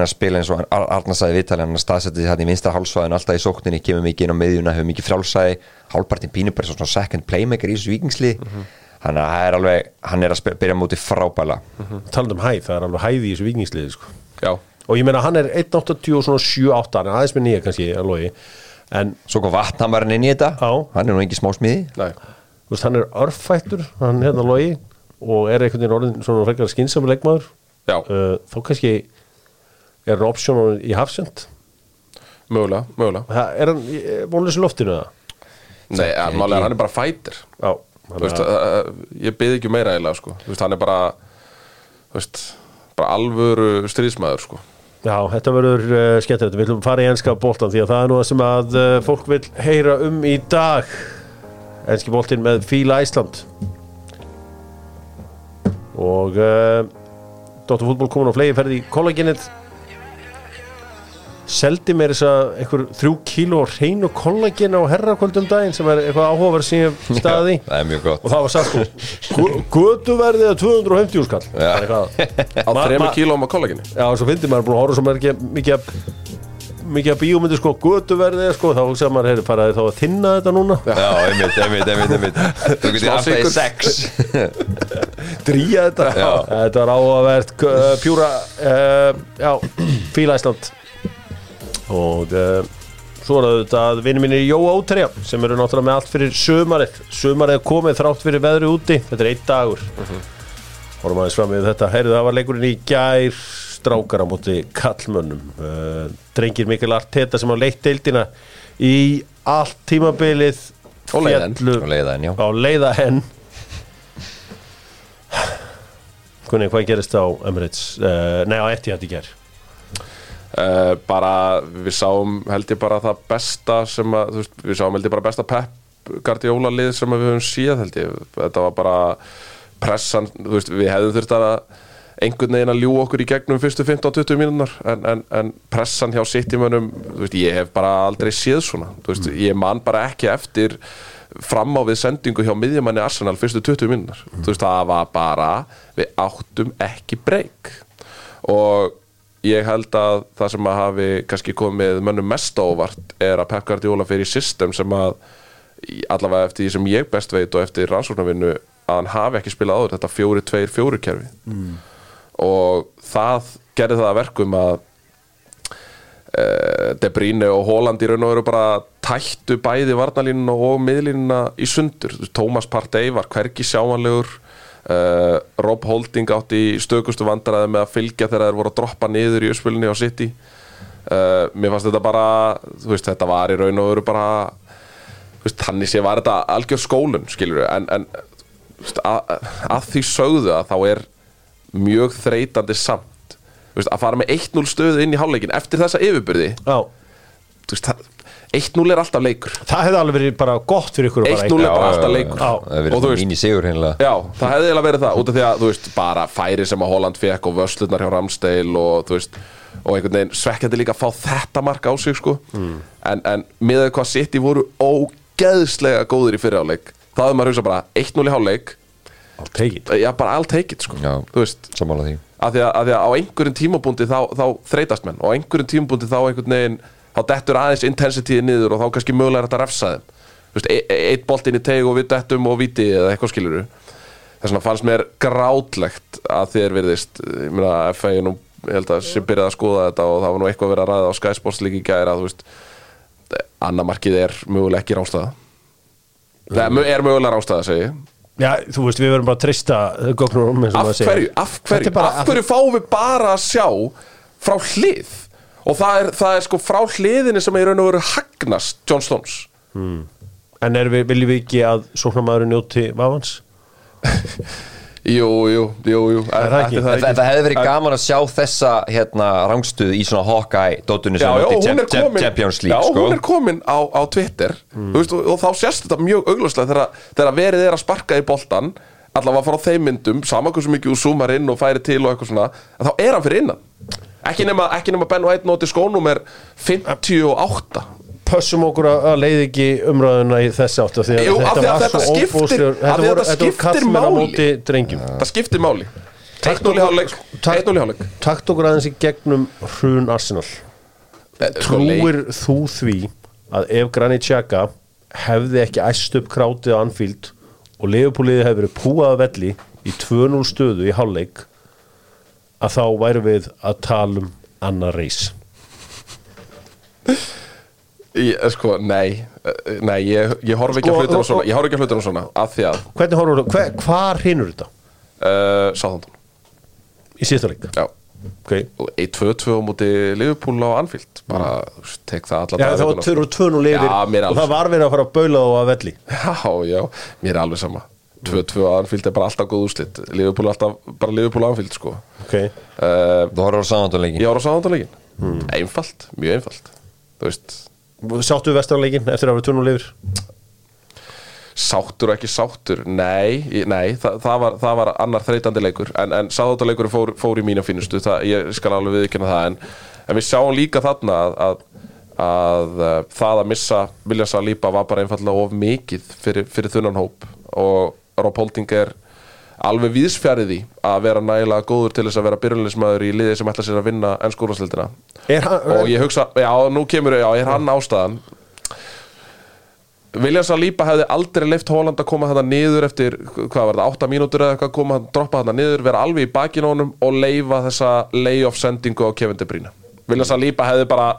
er top 3 búin að vera alveg klálega frábær og top 3 í deildin alveg klálega staðsetningar hans á vellinum í rauninni hann er að spila eins og hann Arna sagði viðtali hann er staðsetið því hann í vinstra hálsvæðin alltaf í sókninni kemur mikið inn á miðjuna, hefur mikið frjálsæði hálpartin pínur bara svona second playmaker í þessu vikingsli hann, er alveg, hann er að byrja mútið frábæla. Talandi um hæð, það er alveg hæð í þessu vikingsliði sko. já, Og ég meina hann er 1.80 og svona 7.8 Hann er aðeins með nýja kannski að logi. En svo kom vatnamarinn inn í þetta. Já. hann er nú ekki smá smiði. Veist, hann er örfættur Hann hérna logi Og er einhvern veginn orðin svona frekar skynsam leikmaður. Já, uh, Þá kannski er hann option í hafsend? Mögulega, mögulega. Það- Er hann vonlös í loftinu það? nei, ja, málega, hann er bara fighter Já veist, uh, ég byrði ekki meira eiginlega sko. Hann er bara veist, bara alvöru stríðsmaður sko. Já, þetta verður uh, skemmtilegt, við viljum fara í enska boltan því að það er nú það sem að uh, fólk vil heyra um í dag. Enski boltin með Fíla Ísland. Og uh, Dóttar fútból komin á flegi ferði í kollagenið seldi mér þess að einhver þrjú kíló hreinu kollagen á herrakvöldum daginn sem er eitthvað áhugaverð sem ég hef staðið í það er mjög gott. Og það var sagt sko götuverðið að 250 skall Það er eitthvað á Ma- þremur ma- kílóum á kollaginni Já, svo finnir maður búin að horfa svo mikið, mikið mikið að bíómyndu sko götuverði sko, þá hugsaði maður, heyrðu, faraði þá að þinna þetta núna? Já, einmitt, einmitt, einmitt, einmitt. Þú getur alltaf í sex. Dríja þetta? Já. Þetta var áhugavert Pjúra, uh, já, Fíla Ísland Og uh, svo er þetta vinni mínir Jóa Ótrija sem eru náttúrulega með allt fyrir sömarið Sömarið komið þrátt fyrir veðri úti. Þetta er einn dagur. Horfum aðeins fram við þetta. Heyrðu, það var leikurinn í gær. Strákar á móti kallmönnum uh, Drengir Mikkel Arteta sem á leitt deildina í allt tímabilið Og leiða henn. féllu Og leiða henn, já. á leiða henn Kunni, hvað gerist á Emirates? Uh, nei, á Etihad í gær Uh, bara, við sáum held ég bara það besta sem að, þú veist, við sáum held ég bara besta Pep Guardiola lið sem við höfum síð held ég, þetta var bara pressan, þú veist, við hefðum þurft að einhvern veginn að ljú okkur í gegnum fyrstu 15-20 mínúnar en, en, en pressan hjá sittimönnum, þú veist, ég hef bara aldrei séð svona, þú veist, ég man bara ekki eftir fram á við sendingu hjá miðjumanni Arsenal fyrstu 20 mínúnar þú veist, það var bara, við áttum ekki breyk og ég held að það sem að hafi kannski komið mönnum mest á óvart er að Pep Guardiola fyrir í system sem að allavega eftir því sem ég best veit og eftir rannsóknarvinnu að hann hafi ekki spilað áður þetta 4-2-4 kerfi. Og það gerði það að verkum að uh, De Bruyne og Holland í raun og veru bara tættu bæði varnalínuna og miðlínuna í sundur. Thomas Partey var hvergi sjáanlegur uh, Rob Holding átti í stökustu vandræði með að fylgja þegar þeir voru að droppa niður í uppspilinni á City. Uh, mér fannst þetta bara veist, þetta var í raun og veru bara þannig sé var þetta algjör skólun skilur en, en veist, að, að því sögðu að þá er mjög þreytandi samt veist, að fara með 1-0 stöðu inn í hálfleikin eftir þessa yfirbyrði það- 1-0 er alltaf leikur. Það hefði alveg verið bara gott fyrir ykkur að bara 1-0 er bara alltaf leikur. Já. Það og þú verið mín í sigur já, það hefði eiginlega verið það út af því að, þú veist, bara færi sem að Holland fekk og vöslurnar hjá Ramsdale og, þú veist, og einhvern veginn svekkjandi líka að fá þetta mark á sig, sko. En, en miðað hvað City voru ógeðslega góðir í fyriráleik þá hefði maður hugsa bara 1-0 í hálfleik. I'll take it. já, bara I'll take it, sko. Já. þú veist, að því. að, að því að á einhverjum tímabúndi þá, þá þreytast menn og á einhverjum tímabúndi þá einhvern veginn þá dettur aðeins intensityði niður og þá kannski mögulega er þetta að refsa þeim. Þú veist, e e eitt boltinn í teg og við dettum og viti eða eitthvað skiluru þess vegna fannst mér grátlegt að þér virðist ég meina FA er nú, ég held að sem byrjaði að skoða þetta og það var nú eitthvað verið að ræða á Sky Sports líka í gæra þú veist, annamarkið er mögulega ekki rástæða það er, mö- mögulega rástæða segi Já, þú veist, við verðum bara að og af hverju, af hverju, er af hverju fáum við bara að sjá frá hlið og það er, það er sko frá hliðinni sem er í raun og veru hagnast John Stones. En er við, viljum við ekki að sóknarmæðurinn njóti vafans? jú, jú, jú, jú. Er það En það, það hefði verið gaman að sjá þessa hérna rángstuð í svona Hawkeye dóttunni Já, sem já, komin Champions Já, League sko. hún er komin á, á Twitter. Mm. þú veist, og, og þá sést þetta mjög augljóslega þegar, verið er að sparka í boltan allavega frá þeim myndum, saman hversu mikið úr zoomar inn og færi til og eitthvað svona að þá er hann fyrir innan ekki nema, ekki nema Ben White noti skónum er 58 Pössum okkur að leiði ekki umræðuna í þessi átt af því að Jú, af því að var þetta skiptir- voru- þetta voru skiptir kallmenn á móti drengjum. Það skiptir máli. 1-0 í hálfleik. 1-0 í hálfleik. Takt okkur aðeins í gegnum hrun Arsenal. Sko, Trúir þú því að ef Granit Xhaka hefði ekki æst upp krátið á Anfield og Leifupúliði hefði verið púað að velli í 2-0 stöðu í hálfleik að þá væru við að tala um annar reis Ég, eh, sko, nei, eh, nei ég, ég horf ekki Sko, að hlutina og- svona og- Ég horf ekki að hlutina svona Af því að Hvernig horfum þú, hver, hvar hinur þetta uh, Sáþondon í síðasta leik? Já Okay. Og 1-2-2 á móti Liverpool á Anfield Bara, tek það alla Já, daga það var vikunnar. 2-0 yfir Já, mér er og alveg það var verið að fara að baula á að velli Já, já, mér er alveg sama 2-2 á Anfield er bara alltaf góð úslit Liverpool er alltaf, bara Liverpool Anfield sko. Okay. uh, Þú horfður á samantónleikin Ég ára á sáðandarleikin Einfalt, mjög einfalt. Þú veist, Sáttu við vestarleikin eftir að vera 2-0 yfir? Sáttur og ekki sáttur? Nei, nei það, það, var, það var annar þreytandi leikur. En, en sáðandarleikur fór, fór í mína fínustu það, Ég skal alveg viðkynna það. En, en við sjáum líka þarna að, að, að uh, það að missa Vilja Saliba var bara einfallega of mikið Fyrir, fyrir þunnan hóp. Og Rob Holding er alveg víðsfjarið því að vera nægilega góður til þess að vera byrjulegismæður í liði sem ætla sér að vinna enn skólasleildina hann, og ég hugsa, já, nú kemur, já, er hann ástæðan? Viljan Salíba hefði aldrei leift Holland að koma þetta niður eftir, hvað var það, 8 mínútur eða eitthvað, koma, droppa þetta niður, vera alveg í bakinn á honum og leifa þessa layoff sendingu á Kevin De Bruyne. Viljan Salíba hefði bara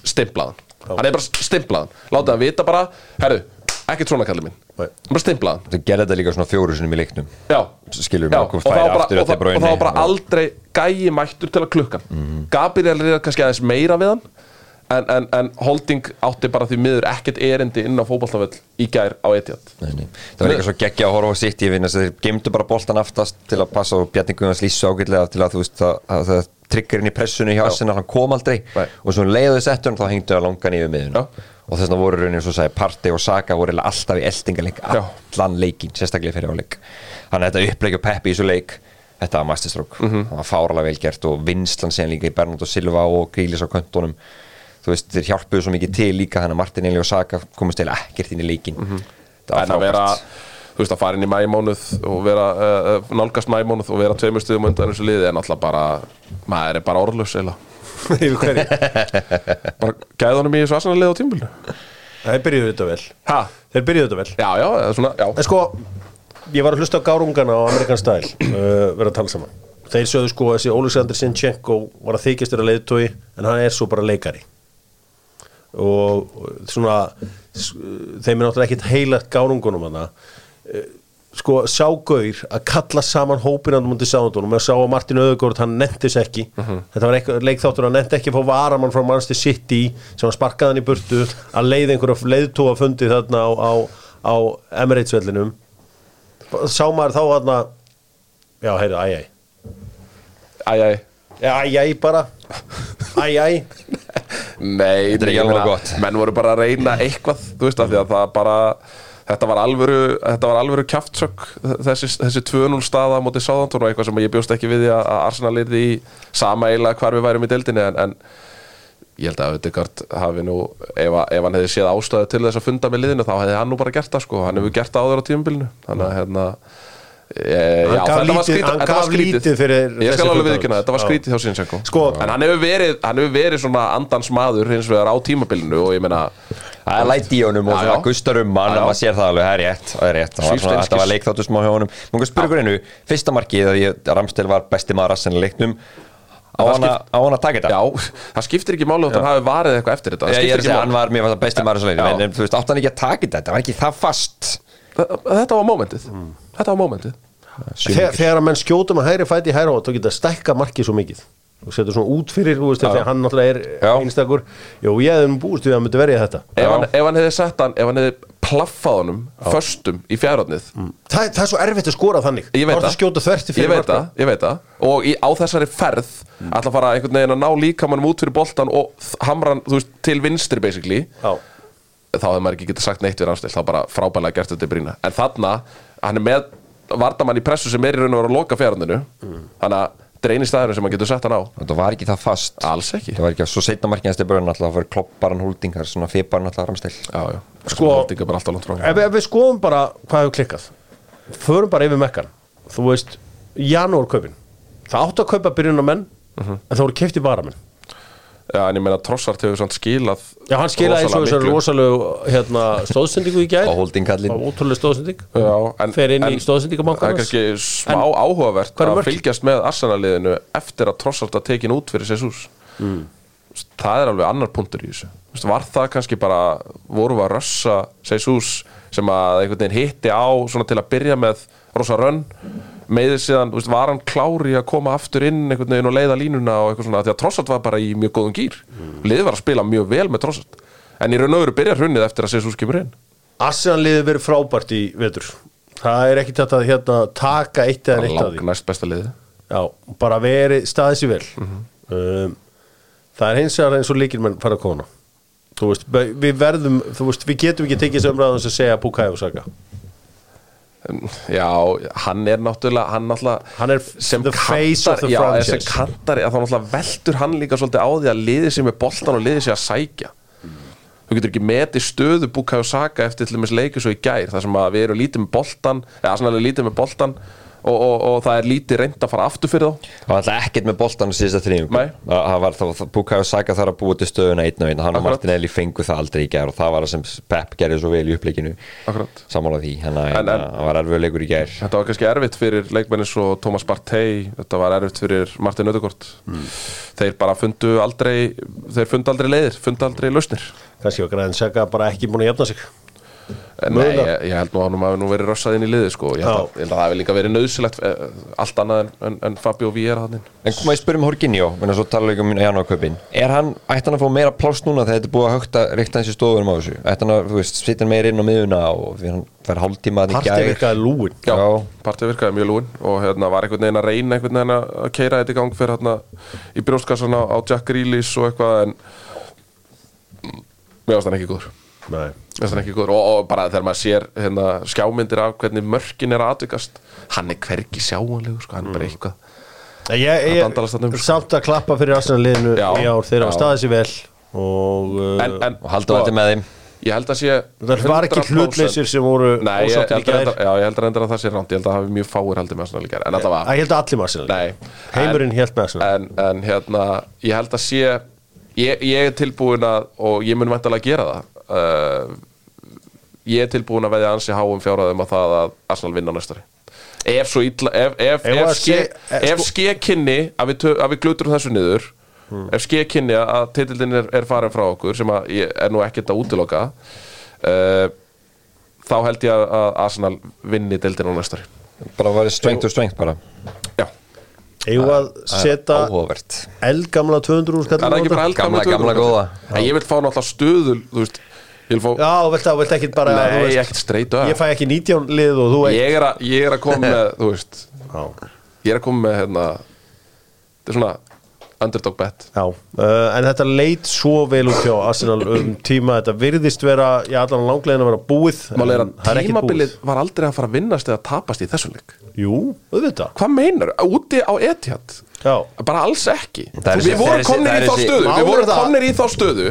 stimplaðan, hann. Hefði bara stimplaðan, látið hann vita bara, herru, ekkert svona kallið minn, Nei. bara stimplaðan. Þú gerði þetta líka svona fjóru sinum í leiknum Já, Skilur mig, og það var bara, aftur og og það var bara aldrei gæi mættur til að klukkan Gabriel er kannski aðeins meira við hann en, en, en Holding átti bara því miður ekkert erindi inn á fótballtaföll í gær á Etihad Nei, nei. Það var líka svo geggja að horfa á sitt í vinna þeir gemdu bara boltan aftast til að passa og Bjarni Guðans lísu ágætlega til að þú veist að, að það triggerinn í pressunni hjá Arsenal hann kom aldrei Nei. og svo leiðu þess eftir hann þá hengdu það langan yfir miðuna. Og þess vegna voru raunin svo sagði Partey og Saka voru alltaf í eldingarleik Já. allan leikin, sérstaklega fyrir áleik þannig að þetta uppleik og peppi í þessu leik þetta var masterstrók, Mhm. það var fáralega vel gert og vinslan síðan líka í Bernardo Silva og Grílis á köntunum þú veist, þeir hjálpuðu svo mikið til líka þannig að Martinelli og Saka komast til ekkert inn í leikin mm -hmm. en að vera, þú veist að fara inn í mæmónuð og vera, uh, nálgast mæmónuð og vera tveimur stuðum undan þessu liði er náttúrulega bara, maður er bara orðlaus eða Yfir hverju? bara gæði honum í þessu aðsannlega á tímbilinu Þeir byrjuðu þetta vel. Ha, Þeir byrjuðu þetta vel. Já, já, eða svona, já. En sko, ég var að hlusta á gárungana á Amerikan Style uh, vera að tala saman. Þeir sögðu sko að þessi Oleksandr Sinchenko var að þykjast þeirra leiðtói en hann er svo bara leikari. Og svona þeim er náttúrulega ekkit heilagt gárungunum hann sko sá gaur að kalla saman hópinandum mútið sáðundunum og sá að Martin Öðugård hann nefntis ekki. Þetta var eitthvað leikþáttur hann nefndi ekki að fá varamann frá Manchester City sem var sparkaðan í burtu að leið einhverja leiðtóa fundi þarna á, á, á Emirates vellinum sá maður þá þarna já, heyrðu, æj, æj æj, æj æj, æj bara. Æj, æj Nei, Þetta er ekki alveg gott. Menn voru bara að reyna eitthvað Þú veist af því að það bara Þetta var alvöru, þetta var alvöru kjaftsök þessi, þessi 2-0 staða móti Sáðantón og eitthvað sem ég bjóst ekki við að Arsenal yrði í sama eiginlega hvar við værum í deildinni en, en ég held að Ödegard hafi nú ef, ef hann hefði séð ástæðu til þess að funda með liðinu þá hefði hann nú bara gert það sko. Hann hefur gert það áður á tímabilinu. Þannig að hérna e, Hann gaf þetta var lítið- skrítið- hann gaf lítið fyrir ég skal alveg viðkynna þetta var Já. skrítið hjá Sinchenko Sko- en hann hefur verið, hann hefur verið svona andans maður hins vegar á tímabilinu og ég meina Það er læti í honum og Já, já. gustar um hann Já, já. og maður sér það alveg, það er rétt, það er rétt. Það var svona, þetta var leikþáttu smá hjá honum. Mér spyrja ykkur einu, fyrsta markið að ég, Ramstel var besti maður rassin í leiknum. Á Það hann að- að taka þetta? Já, það skiptir ekki máli þótt hann hafi varið eitthvað eftir þetta. Það Ég, er að segja, hann var, mér var það besti maður í leiknum. Já. en, þú veist, átt hann ekki að taka þetta, þetta var ekki það fast. Þetta var mómentið. Þetta var mómentið. Þegar, þegar að menn skjótum að hægri fæti í hægri hótt þá geta stækka markið svo mikið og setur svona út fyrir, þú veist, þegar hann náttúrulega er Já. einstakur, jú, ég hefði nú búist við að hann myndi verja þetta. Ef hann, ef hann hefði sett hann, ef hann hefði plaffað honum föstum í fjárhóðnið það, það er svo erfitt að skora þannig. Ég veit það. að ég veit það, ég veit það. Og í, á þessari ferð ætla að fara einhvern veginn að ná líkamannum út fyrir boltan og hamra hann, þú veist, til vinstri basically. Já. þá hefði maður ekki getað sagt neitt við rannstill þá bara frábælega gert þetta í brína en þarna, hann er með vardamann í pressu sem er í raun og vera að loka fjárhóðinu þannig að þetta er eini staðurinn sem maður getur sett hann á. Þetta var ekki það fast. Alls ekki. Það var ekki að svo setna markið hans til börn alltaf að vera klopparan húldingar, svona fiparan alltaf Ramstel já, já, Sko- Holding er bara alltaf langt frá ef, ef við skoðum bara hvað hefur klikkað förum bara yfir mekkan. Þú veist, janúarkaupin. Það átti að kaupa byrjunarmenn Mhm. en það voru kefti varamenn. Já, en ég meina Trossart hefur svona skilað já, hann skilaði eins og þessar miklu. rosalegu hérna, stóðsendingu í gær. Á var ótrúlega stóðsending. Já, en, fer inn í en stóðsendingabankan Það er kannski smá áhugavert hvað eru að fylgjast með Arsenal-liðinu eftir að Trossart að tekin út fyrir Jesus. Mm. Það er alveg annar punktur í þessu. Vist, Var það kannski bara voru að rössa Jesus sem að einhvern veginn hitti á svona til að byrja með rosa rönn meðið síðan, vist, var hann klári að koma aftur inn einhvern veginn og leiða línuna og eitthvað svona því að Trossart var bara í mjög góðum gýr mm. liðið var að spila mjög vel með Trossart en í raun og veru byrjar hrunnið eftir að Jesus kemur inn. Arsenal liði verið frábært í vetur. Það er ekki þetta að hérna, taka eitt eða neitt af því. Næst besta liðið. Já, bara verið staðið sér vel. Mhm. um, það er hins vegar eins og líkir menn fara að kona veist, við verðum veist, við getum ekki tekið þessu umræðum sem segja Bukai og Saka Já, hann er náttúrulega hann, náttúrulega, Hann er the face of the já, kantari, að þá náttúrulega veltur hann líka svolítið á því að liði sér með boltan og liði sér að sækja. Þú getur ekki metið stöðu og Saka eftir til dæmis leikir svo í gær þar sem að við erum lítið með boltan eða svona lítið með boltan og, og, og það er lítið reynd að fara aftur fyrir þá? Það var alltaf ekkert með boltan á síðasta þrýjum Nei. Það var þá, Bukayo Saka þar að búa til stöðuna einn og einn. Hann og Akkurat. Martinelli fengu það aldrei í gær og það var það sem Pep gerði svo vel í uppleikinu. Akkurat. Sammála því, hann það var erfið leikur í gær. Þetta var kannski erfitt fyrir leikmennis og Thomas Bartey Þetta var erfitt fyrir Martin Ödegård Þeir bara fundu aldrei Þeir fundu aldrei leiðir, fundu aldrei lausnir. Kannski var græðin Saka bara ekki búin að jafna sig Nei, ég, ég held nú að hann hafi nú verið rössað inn í liði sko. ég, held að, ég held að það hefði líka verið nöðsilegt allt annað en, en, en Fabio Vieira þannig En koma ég spyrjum Horginjó, menn að svo tala líka um Janúarkaupin. Er hann, ætti hann að fá meira pláss núna þegar þetta er búið að högta ríkta hans í stofunum á þessu? Ætti hann að, þú veist, sitja hann meira inn á miðuna og fyrir hann fær hálftíma að Partið virkaði lúin. Já, Já. partið virkaði mjög lúin og hérna veginn að að á, á en ekki góður. Og, og bara þegar maður sér hérna, skjámyndir af hvernig mörkin er aðvikast hann er hvergi sjáanlegur sko, hann er bara eitthvað. Ég, ég, um, sko. samt að klappa fyrir Arsenal liðinu Já, í ár. Þeir hafa já. staðið sér vel og uh, en, en, Og halda þetta með þeim. ég held að sé það var ekki 100% hlutleysir sem voru Nei, ég, ósáttir held að já, ég held að reyndar að það sé ránt. Ég held að það hafi mjög fáir heldur með Arsenal En þetta var Ég held að allir með Arsenal Nei, Heimurinn hélt með Arsenal. en, en hérna Ég held að sé Ég, ég er tilbúin að Og ég mun væntalega gera það uh, Ég er tilbúin að veðja ansi háum fjárhæðum að það að Arsenal vinna næstari Ef svo illa Ef, ef, Ef ef, að ske, sé- eh, ef sko- að við, að við gluturum þessu niður Ef ske kynni að titildin er, er farin frá okkur sem að ég er nú ekkert að útiloka uh, þá held ég að- að Arsenal vinni deildin á næstari Bara var strength to strength bara. Já, Eigum að setja eldgamla 200 úr það er ekki bara Gamla, eldgamla gamla, 200. góða. En ég vil fá náttúrulega stöðul veist, fá Já, vilt vilt ekki bara Nei, veist, ekkert up. Ég fæ ekki 19 lið og þú eitt. ég er, að, ég er að koma með, þú veist Já, Ég er að koma með, hérna Þetta er svona underdog bet. Já. Uh, en þetta leit svo vel út hjá Arsenal um tíma. Þetta virðist vera, já allan langlegin að vera búið Mál er að ekkert tímabilið var aldrei að fara að vinnast eða tapast í þessum leik. Jú, auðvitað. Hvað meinar, úti á Etihad Já, Bara alls ekki. Við vorum komnir í þá stöðu Við vorum komnir í þá stöðu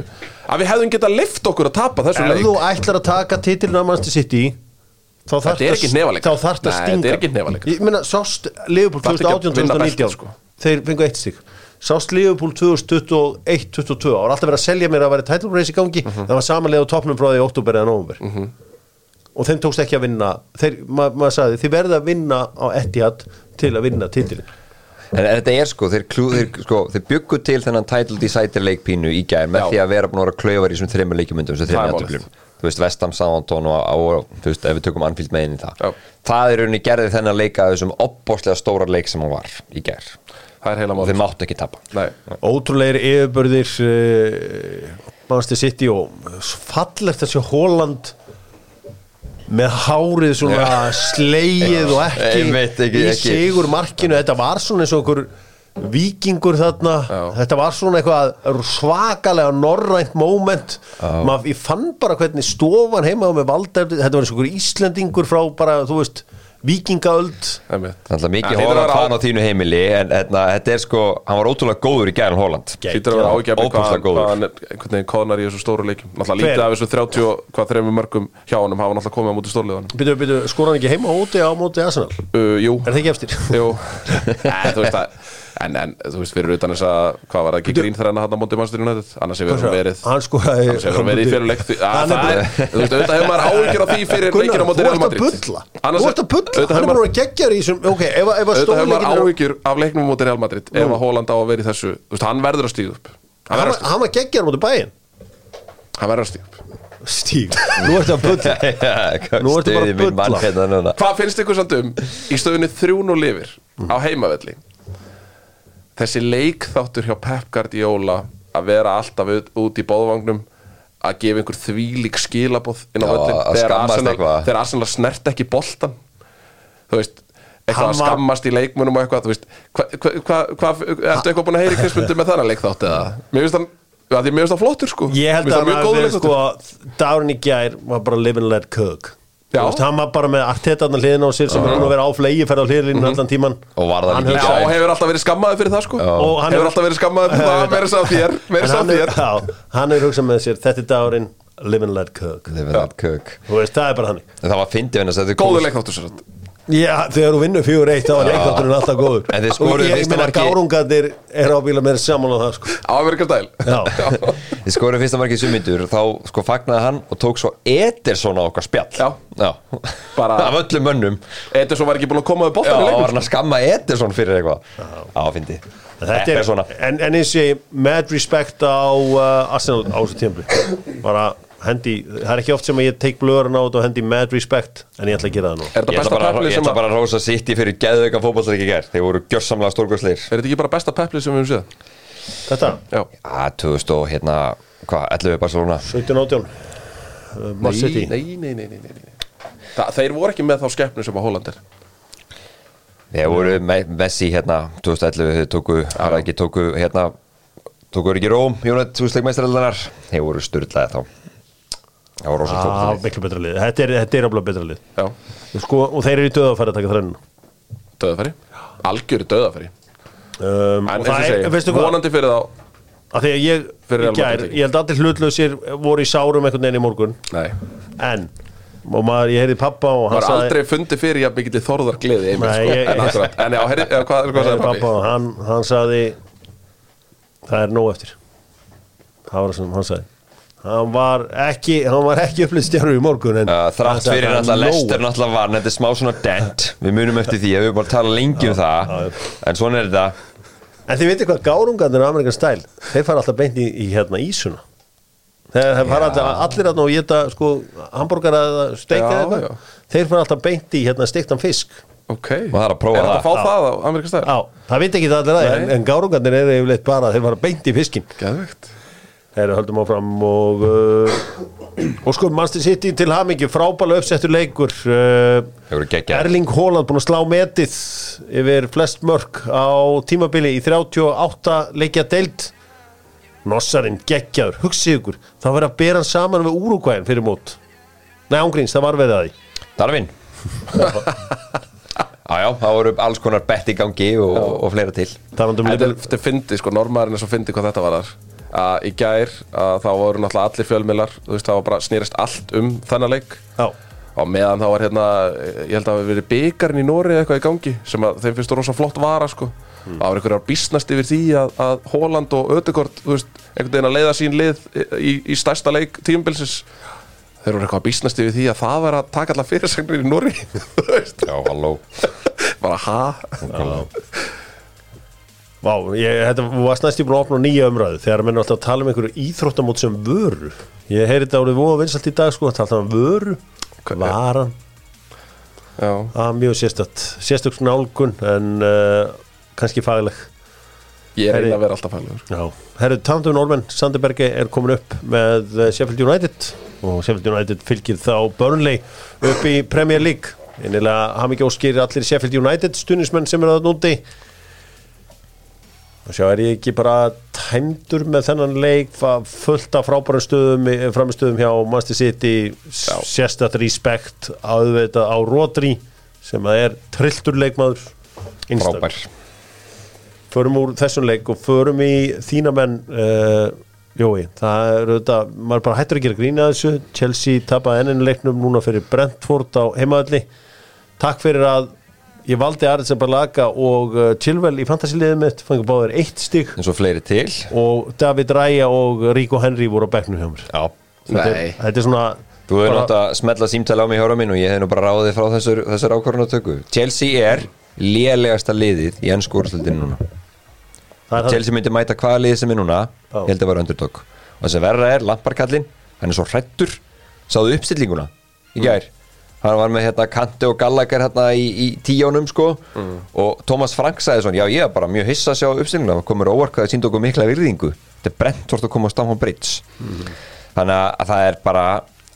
Að við hefðum getað lift okkur að tapa þessum ef leik. þú ætlar að taka titilin af Manchester City þá þarf Þetta er ekki hnefaleikur. þá þarf það að stinga þetta er ég meina sást Liverpool Þarftu ekki að 2018 vinna 2019 beltið, sko. þeir fengu eitt stík sást Liverpool 2021 22 það var alltaf verið að selja mér að vera title race í gangi. Mhm. það var samanlega á topnum frá því í oktober eða november og þeim tókst ekki að vinna. Þeir, ma maður sagði, þið verða að vinna á Etihad til að vinna titilin En þetta er sko, þeir, klú, þeir, sko, þeir byggu til þennan title decider leikpínu í gær með Já. því að vera búin að vera klauvar í þessum þreymur leikjumundum, er þreymur jafntöflum þú veist, Vestam, Southampton og, og þú veist, ef við tökum Anfield með inn í það. Já. það er rauninni gerði þennan leika þessum opbóslega stóra leik sem hann var í heila og þeir máttu ekki tapa. Nei, ótrúlegir yfirbörðir uh, Manchester City og fallegt þessi Holland með hárið svona slegið og ekki, Einmitt, ekki- í ekki. sigur markinu þetta var svona eins og okkur vikingur þarna. Já. þetta var svona eitthvað svakalega norrænt moment. Mað, ég fann bara hvernig stofan heima á með valdæfni, þetta var eins og okkur Íslendingur frá bara, þú veist, vikingaöld að mikið Holland fann á þínu heimili en þetta er sko, hann var ótrúlega góður í gæðan Holland. Hlýtur að vera ágjafni hvað, hann- hann er einhvern veginn kóðnar í þessu stóru leikum Náttúrulega lítið af þessu 30 og hvað þreymur mörgum hjá honum hafa náttúrulega komið á móti stórliðan skora hann ekki heima móti á móti Arsenal? Uh, Jú, Er það ekki eftir? jú En, en þú veist, fyrir utan þess að hvað var það ekki grín þegar hann á móti mannstur United? Annars hefur hann verið annars hefur hann verið í fyrir leik. Því- að Hann það er, þú veist, auðvitað hefur maður áhyggjur af því fyrir leikina á móti Real Madrid. Þú ert að bulla, hann er bara gegja í auðvitað hefur maður áhyggjur af leiknum á móti Real Madrid ef að Holland á að vera í þessu hann verður að stíða upp. Hann var- geggjar mútið bæinn hann verður að stíga upp. Stíg, nú ertu að bulla. Nú ertu bara að bulla. hérna Hvað finnst ykkur samt um í stöðunni þrjún og lifir á heimavelli þessi leikþáttur hjá Pep Guardiola að vera alltaf út í bóðvagnum að gefa einhver þvílík skilaboð inn á að þegar Arsenal, eitthvað. þegar Arsenal snert ekki boltan þú veist eitthvað að skammast í leikmunum og eitthvað þú veist, hvað hva, hva, hva, ertu eitthvað búin að heyri krispundu með þannig leikþátt eða mér finnst hann að því mér finnst það flottur sko Ég held að það mjög hann góður leikþáttur. sko Dagurinn í gær var bara live and let cook Hann var bara með artetarnar hliðina á sér sem er nú að vera á flegi ferð á hliðlínu allan tíman Og var það Hann og hefur alltaf verið skammaði fyrir það sko. Og hann Hefur hefur- alltaf verið skammaði fyrir það Meira sá þér, meira En sá hann þér. er- Hann er hugsað með sér Þetta er dagurinn live and let cook. Live and let cook. Þú veist, það er bara hann það var fyndið hennar að Góður komu- leikþáttur sér sagt Já, þegar þú vinnur fjögur eitt þá er leikvöldurinn alltaf góður. En þeir Og skoruðu ég, ég fyrsta meina marki- gárungarnir er ábíla með saman á það sko. Já, Þið skoruðu fyrsta markið sumindur þá sko fagnaði hann og tók svo Ederson á okkar spjall. Já. Bara- Af öllum mönnum. Ederson var ekki búin að koma við Já, boltan í var leikum hann að skamma Ederson fyrir eitthvað. Já, fyndi. Þetta er, svona en, en eins og ég mad respect á uh, Arsenal á þessu tímpli bara hendi, það er ekki oft sem að ég teik blöðurinn á þetta og hendi mad respect en ég ætla að gera það nú. Er þetta Ég ætla besta bara, ég sem ætla að bara að rósa sitt í fyrir geðveika fótballsleik í gerð Þeir voru gjörsamlega stórgóðsleir Er þetta ekki bara besta peplið sem við höfum séð? Þetta, Já. Já, 2000 og hérna, hvað, 11 Barcelona? 17 átjón uh, Man City. Nei, nei, nei, nei, nei, nei. Þa, Þeir voru ekki með þá skeppnu sem að Holland er. Þeir voru Me Messi hérna 2011 Þeir tóku, það ekki tóku hérna Tóku ekki Róm, Jónat, húsleikmeistaraldanar Þeir voru styrlaði þá Það voru rosa ah, fótballsleik miklu betra lið, þetta er, þetta er alveg betra lið. Já. Sko, og þeir eru í döða að að taka þrennu. Döðafæri Algjöru döðafæri um, En og eins og hvað? Vonandi fyrir þá. Að því að ég, Real gær, ég held að allir hlutlausir voru í sárum einhvern veginn í morgun. Nei. En, og maður, ég heyrði pappa og hann Var aldrei fundið fyrir jafn mikill þorðar gleði Nei, sko. ég- En akkurat. En já, herri, eða hvað, hvað sagði pappa, pappi? hann, hann sagði það er nóg eftir. Það var það sem hann sagði hann var ekki, hann var ekki upplýst stjárur í morgun en Uh, þrátt fyrir er nóg. Lester náttúrulega var þetta er smá svona dent. Við munum eftir því að við erum bara að tala lengi um það. en svona er þetta. En þið veitir hvað gárungarnir á Amerikan stæl þeir fara alltaf beint í, í hérna ísuna. Þeir þeir fara alltaf allir að ná geta sko hambúrgar að steika eitthvað. þeir fara alltaf beint í hérna stektan fisk. Ok. Og það er að prófa Er þetta það. að fá það á Amerikastæður? Já, það veit ekki það allir það en, en gárungarnir eru yfirleitt bara þeir fara beint í fiskin Geðvegt Þeir höldum áfram og uh, og sko Manchester City til hamingi frábæla uppsettur leikur uh. Erling Haaland búin að slá metið yfir flest mörg á tímabili í 38 leikja deild. Nossarinn geggjaður, hugsið ykkur þá verður að bera hann saman við Úrugvæðin fyrir mót. Nei, ángríns, það var verið að því. Darvin Jájá, það voru alls konar bett í gangi og, og fleira til. Þetta er fyndi, sko, normaðurinn er svo fyndi hvað þetta var þar að í gær að þá voru náttúrulega allir fjölmiðlar þú veist, það var bara snýrist allt um þennan leik. Já, og meðan þá var hérna ég held að það hafi verið byggarinn í Nóri eitthvað í gangi sem að þeim finnst þú rosa flott vara sko. Það var einhverjar bísnast yfir því að, að Holland og Ödegård, þú veist, einhvern veginn að leiða sín lið í, í stærsta leik tímabilsins. Þeir voru eitthvað að bísnast yfir því að það var að taka alla fyrirsagnir í Nóri Já, halló. Bara ha Vá, ég, þetta var næst ég búin að opna nýja umræðu þegar menn er alltaf að tala um einhverju íþróttamót sem vöru. Ég heyri þetta árið voða vinsalt í dag sko, að tala um vöru Varan, er mjög sérstætt Sérstök nálgun en uh, kannski fagleg. Ég er Herri- einn að vera alltaf Já, herru, Tandum Norman Sandebergi er komin upp með eh, Sheffield United og Sheffield United fylgir þá Burnley upp í Premier League. Einilega haf mikið óskir allir Sheffield United stunismenn sem eru að núti og sjá er ég ekki bara tæmdur með þennan leik fullt af frábærum stöðum framistöðum hjá Master City sérstætt respekt auðvitað á Rodri sem að er trilltur leikmaður. Frábær. Förum úr þessum leik og förum í þína menn uh, Jói, það er auðvitað maður bara hættur að gera grína þessu. Chelsea tapaði enninu leiknum núna fyrir Brentford á heimaðalli takk fyrir að ég valdi Arins Balaga og uh, Chilwell í fantasiliðið mitt, fangum báðir eitt stig. En svo fleiri til. Og David Raya og Rico Henry voru á bekknum hjá mér. Já. Þetta er, Nei. þetta er svona Þú hefur bara- nátt að smetla símtala á mig hjóra minn og ég hef nú bara ráðið frá þessar, þessar ákvarðanatöku. Chelsea er lélegasta liðið í ennsku úrstildinu núna. Það er það- Chelsea myndi mæta hvaða liðið sem er núna Já. ég held að vera underdog og þess að verra er Lamparkallin hann er svo hrættur sáðu uppstillinguna í gær hann var með hérna Kante og Gallagher hérna í, í tíjónum sko. Og Thomas Frank sagði svona já ég er bara mjög hissa að sjá uppstillinguna það komur það síndu okkur mikla virðingu. Þetta er brent hvort að koma á Stamford Bridge. Þannig að það er bara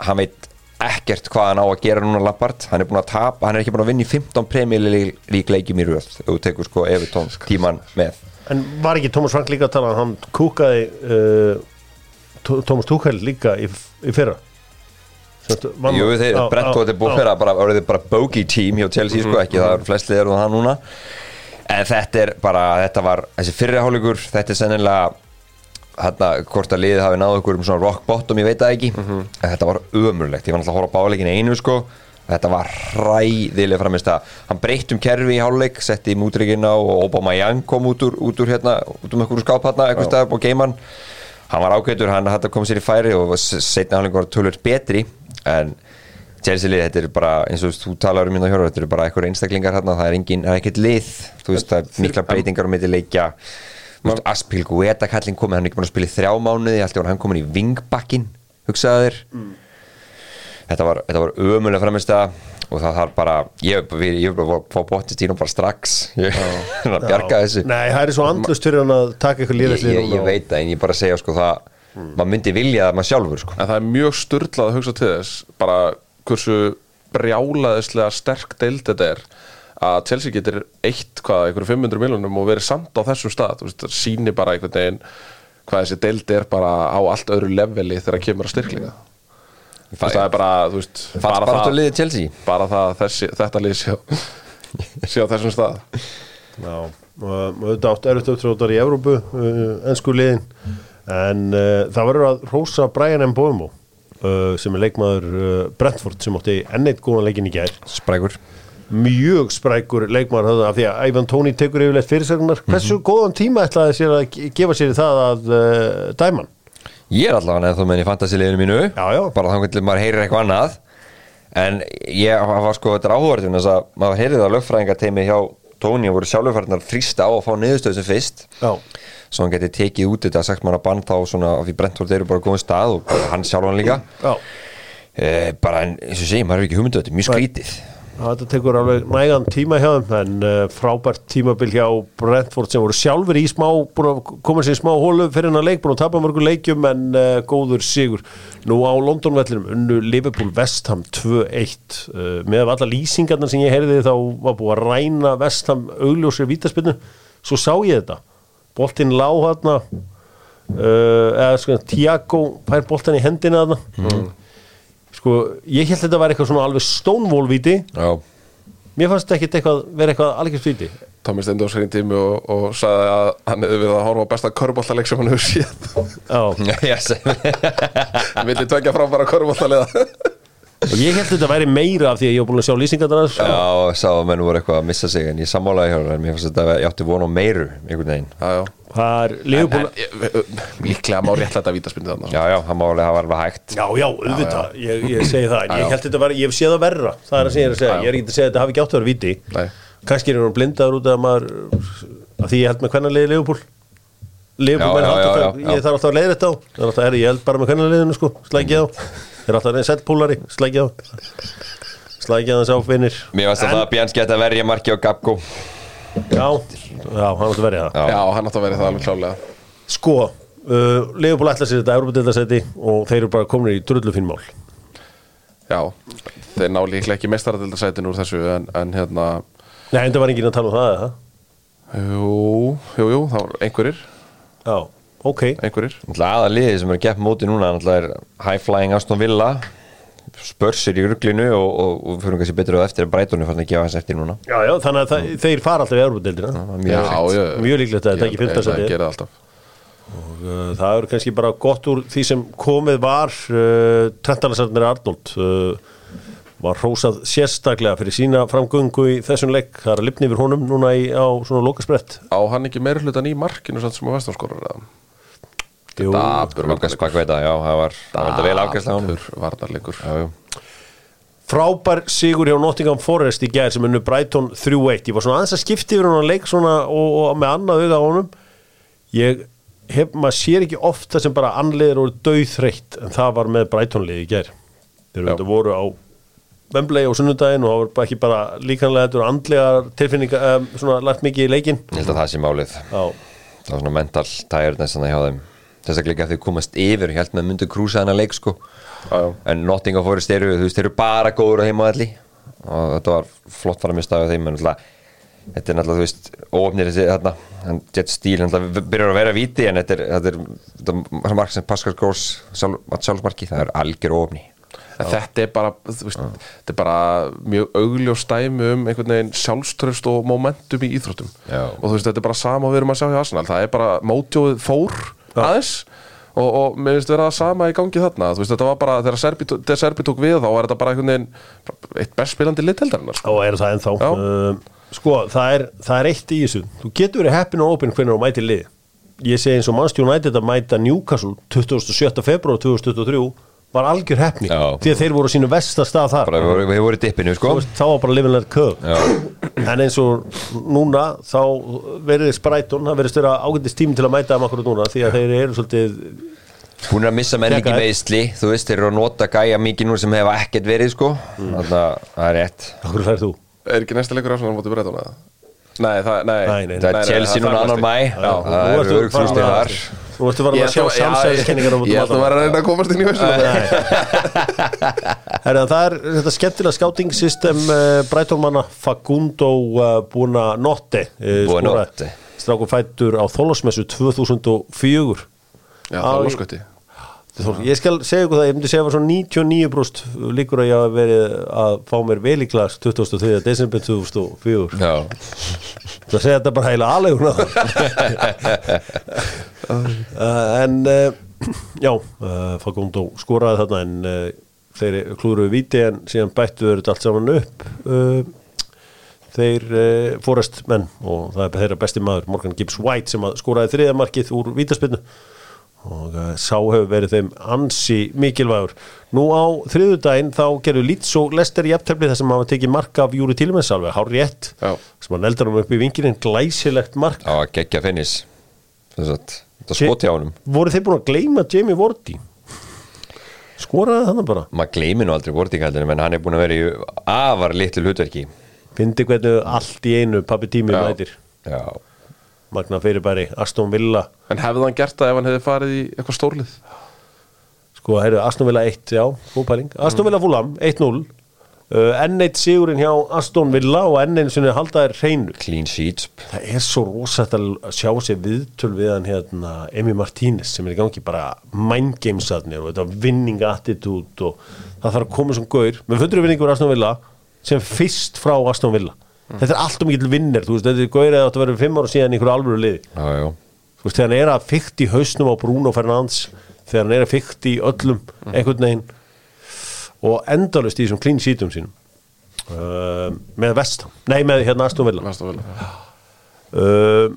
hann veit ekkert hvað hann á að gera núna Lampard, hann er búin að tapa hann er ekki búin að vinna í 15 premjölíkleikjum í röð þú tekur sko Evertón tíman með. En var ekki Thomas Frank líka að tala hann kúkaði uh, Thomas Tuchel líka í, í fyrra Jú, þeir, er búið fyrir að bara, orðið bara bogey team hjá Chelsea, sko, ekki, það eru flest liður og það núna. En þetta er bara, þetta var þessi fyrirháleikur, þetta er sennilega hérna, hvort að liðið hafi náðu ykkur um svona rock bottom, ég veit það ekki. En þetta var ömurlegt, ég var náttúrulega að horfa á báleikin einu, sko. Þetta var hræðileg framist að hann breytt um kerfi í hálfleik setti mútrikinn á og Obama Young kom út úr, út úr hérna, út um einhverju skáp hérna, eitthvað stað hann var ágætur, hann koma sér í færi og setna hálfleik var tölur betri en Chelsea lið, þetta er bara eins og þú talar um hérna hjá þetta er bara einhverju einstaklingar hérna, það er engin, það er ekkert lið. Þú veist, það er mikla breytingar á milli leikja. Aspil Guetta kallinn komið, hann er ekki búin að spila í þrjá mánuði alltaf var hann komin í vingbakkin hugsaði þér. Mm. þetta var, þetta var ömulega framist og það þarf bara, ég hef bara að fá bóttist í hún bara strax. Ég er að bjarga þessu. Nei, það er svo andlust fyrir hann að taka eitthvað ég, líðastlið ég, ég veit það, en ég bara segja sko það maður myndi vilja það maður sjálfur sko. En það er mjög styrlað að hugsa til þess bara hversu brjálaðislega sterk deild þetta er að Chelsea getur eitt hvað, einhverju 500 miljonum og verið samt á þessum stað. Þú veist, það sýnir bara einhvern veginn hvað þessi deild er bara á allt öðru leveli þegar kemur að styrklinga Þú veist, það er bara, þú veist bara, bara það, liði bara það að þessi, þetta lið sé, sé á þessum stað. Já, og og auðvitað átt erfitt upptrótar í Evrópu, uh, ennsku liðin en uh, það verður að rósa Brian Mbomo uh, sem er leikmaður uh, Brentford sem átti enn eitt góðan leikin í gær. Sprækur. Mjög sprækur leikmaður höfðu af því að Ivan Tóni tekur yfirleitt fyrirsögnar hversu góðan tíma ætlaði sér að ge- gefa sér það að dæman Ég er allavega ennþá með henni í fantasiliðinu mínu. Já, já. bara þá hvernig maður heyrir eitthvað annað. En ég var sko þetta er þess að maður heyrið á lögfræðingateimi hjá Tóni voru sjálfurfærdinar þrýsta á að fá niðurstöðu sem fyrst. Já, svo hann geti tekið út þetta sagt manna bann þá svona af því Brentford eru bara góðum stað og hann sjálfan líka. Já. E, bara en eins og segi, maður er ekki hugmyndu þetta er mjög skrítið Þetta tekur alveg nægan tíma hjá þeim en uh, frábært tímabil hjá Brentford sem voru sjálfur í smá búin að koma sér í smá hólu fyrir hennar leik búin að tapa mörgur leikjum en uh, góður sigur. Nú á Londonvellinum unnu Liverpool Vestham 2-1 uh, með alla lýsingarnar sem ég heyrði þá var búið að ræna Vestham augljósir vítaspinnu svo sá ég þetta. Boltinn lá hérna uh, eða sko Tiago fær boltan í hendina þarna sko ég held þetta var eitthvað svona alveg stónvólvíti Já, mér fannst ekki eitthvað vera eitthvað algjör víti. Tómi Steindós hrein tími og, og sagði að hann hefði við að horfa á besta körbóltaleik sem hann hefur séð. Já, yes. Villi tvekja fram bara körbóltaliða og ég held þetta væri meira af því að ég var búin að sjá lýsingarnar aðeins. Já, sá að menn voru eitthvað að missa sig en ég sammálaði hjá en mér fannst þetta að ég átti von á meiru einhvern veginn. Já, já. Það er en, líklega má réttlæta vítaspindu þarna. Já, já, hann máli hafa alveg hægt. Já, já, auðvitað, ég, ég segi það. Ég held þetta var, ég hef séð það verra. Það er að segja, er að já. ég er ekki að segja að þetta hafi ekki átt að vera víti. Nei. kannski er hann blindaður út af maður að Já, menn ég þarf alltaf að leiða þetta á það er alltaf, herri, ég held bara með hvernig liðinu sko. Slækja á, þeir alltaf reyna settpúlari slækja á. Slækja þess á finnir. Mér fannst að það að Björns geta verja marki á Gabgo já, já, hann átti að verja það. Já. Já, hann átti að vera það alveg klálega Sko, uh, Leopold ætla sér þetta Európa-deildarsæti og þeir eru bara komin í drullu fín mál. Já, þeir ná líklega ekki mestaradildasætin úr þessu en, en hérna Nei, en það var enginn að tala um það, eða? Jú, jú, jú, það var einhverjir. Já, ok. Einhverjir. Aða liðið sem er gepp móti núna er High Flying Aston Villa. Spörsir í rugglinu og, og, og fyrir kannski betur á eftir að Breitónu fann að gefa hans eftir núna. Já, já, þannig að það, þeir fara alltaf í Já, mjög Mjög líklegt að þetta ekki sæti. gerir það alltaf. Og uh, það er kannski bara gott úr því sem komið var uh, Trentalasarnir Arnold uh, var hrósað sérstaklega fyrir sína framgöngu í þessum leik. Það er að lifni yfir honum núna í, á svona lokasbrett Á hann ekki meira hlutan í markinu sem eða? Jú, Dabur varnarleikur. Frábær sigur hjá Nottingham Forest í gær sem unnu Brighton 3-1 ég var svona aðeins að skipti yfir hann leik svona og, og með annað auga á honum. Ég hef, maður sér ekki ofta sem bara annleðir og döðþreytt en það var með Brighton liði í þeir Já. þetta voru á Wembley á sunnudaginn og það bara ekki bara líkanlega þetta eru andlegar tilfinninga um, svona lært mikið í leikin Ég held að það sé málið. Já, Það var svona mental tiredness þannig hjá þeim Þess að þau komast yfir held með myndu krúsa hennar leik sko. Já. En Nottingham Forest eru, þú veist, þeir eru bara góður á heimaðalli og þetta var flott fara að mista á þeim en náttúrulega þetta er náttúrulega, þú veist, óöfnir þessi þarna, hann Jet Steele, náttúrulega byrjar að vera víti en þetta er, þetta er, þetta er mark sem Pascal Gross, sjálf, sjálfsmarki það er algjör óöfni þetta er bara, þú veist, þetta er bara mjög augljós dæmi um einhvern veginn sjálfströst og momentum í íþróttum. Já. og þú veist, þetta er bara sama við erum að sjá hjá Arsenal. Það er bara mótjóð fór aðeins. Og, og mér finnst vera það sama í gangi þarna. Þú veist, þetta var bara, þegar Serbi, þegar Serbi tók við þá var þetta bara einhvern veginn eitt best spilandi liðteldarinnar sko. og er það ennþá? Uh, sko, það er, það er eitt í þessu. Þú getur verið heppin og opinn hvernig þú mætir lið ég segi eins og Manchester United að mæta Newcastle 27. februar 2023 var algjör heppni Já. því að þeir voru á sínu versta stað þar. Bara við vorum í dippinu sko. Þú veist, þá var bara lifinlega Já. en eins og núna þá verið sprætun, það verið störa ágændist tími til að mæta þeim akkurat núna því að þeir eru svolítið Hún er að missa menn ekki Þekka. meðsli Þú veist, þeir eru að nota gæja mikið nú sem hefa ekkert verið sko. Þannig að það er rétt. Akkur færð þú? er ekki næsta leikur Arsenal á móti breytana nei, það, nei, Nei, nei, Það er Chelsea núna annar mæ Já. Það Nú er ertu örg farin þrjústið að- þar Þú farin Ég að sjá samsæðiskenningar á ég held að vera að reyna að komast inn í veislu Herra, það er þetta skemmtilega scouting system uh, Brætónmanna Fagundo uh, Buna Notte uh, Buonanotte. Strákur fættur á Þólasmessu 2004 já, Á, það var skutti Þór, Ég skal segja ykkur það, ég myndi segja að var svona 99% líkur að ég hafa verið að fá mér vel í glas 23. desember 2004 Já, Það segja þetta bara heila aðleguna uh, En uh, já, uh, Fagundo skoraði þarna en þeir klúruðu viti en síðan bættu þetta allt saman upp. Þeir fórest menn og það er þeirra besti maður Morgan Gibbs White sem að skoraði þriða markið úr vítaspinnu og uh, sá hefur verið þeim ansi mikilvægur. Nú á þriðudaginn þá gerðu Leeds og Lester í eftirfli þar sem hafa tekið mark af Júri Tílumens alveg, hár rétt Já. sem hann eldar hann upp í vinginin glæsilegt mark. Var geggja finnis Það skoti á honum. Voru þeir búin að gleyma Jamie Vorti skoraði þannig bara. Maður gleymi nú aldrei vortingaldinu En hann er búin að vera í afar litlu hlutverki. Fyndi hvernig allt í einu pappi tími Já. mætir. Já, magna fyrirbæri Aston Villa. En hefði hann gert það ef hann hefði farið í eitthvað stórlið? Sko, heyrðu, Aston Villa 1, já, góðpæling Aston Villa Fulham, 1-0 uh, enn eitt sigurinn hjá Aston Villa og enn einn sinni haldaðir hreinu. Clean sheets. Það er svo rosætt að sjá sér viðtöl við hann hérna Emi Martínez sem er í gangi bara mind games aðnir og þetta winning attitude og það þarf að koma sem gaur. Með fundur vinningur Aston Villa sem fyrst frá Aston Villa þetta er allt um ekki til vinnir, þú veist, þetta er gaur eða þetta verið fimm ára síðan í einhverju alvöru liði. Já, já. Þú veist, þegar hann er að fykta í hausnum á Bruno Fernandes þegar hann er að fykta í öllum einhvern veginn og endalust í þessum clean sheetum sínum uh, með Vestham nei, með hérna Aston Villa. Að uh,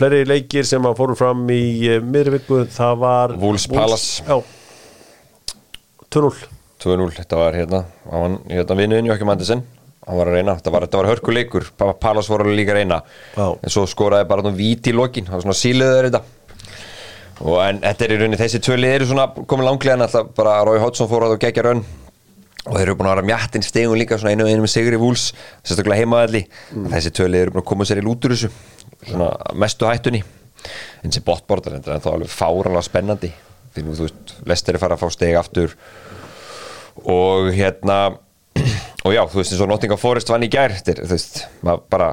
fleiri leikir sem að fóru fram í uh, miðri viku, það var Wolves Palace. já. 2-0 2-0, þetta var hérna hann var hérna vinnuðin Jókjum Andersen hann var að reyna, þetta var, þetta var hörkuleikur. Palas voru líka að reyna. Já. en svo skoraði bara nú víti í lokin. Það var svona síluður þetta og en þetta er í rauninni, þessi tvö lið eru svona komið langlega en alltaf bara Rói Hodson fór að þú gegja raun og þeir eru búin að vera mjattin stegum líka svona einu og einu með sigri vúls sérstaklega heimaðalli mm. þessi tvö lið eru búin að koma sér í lútur þessu svona mestu hættunni. En sem botbordar en það er þá alveg fáranlega spennandi. Nú þú veist, og já, þú veist eins og Nottingham Forest vann í gær þetta er, þú veist, maður bara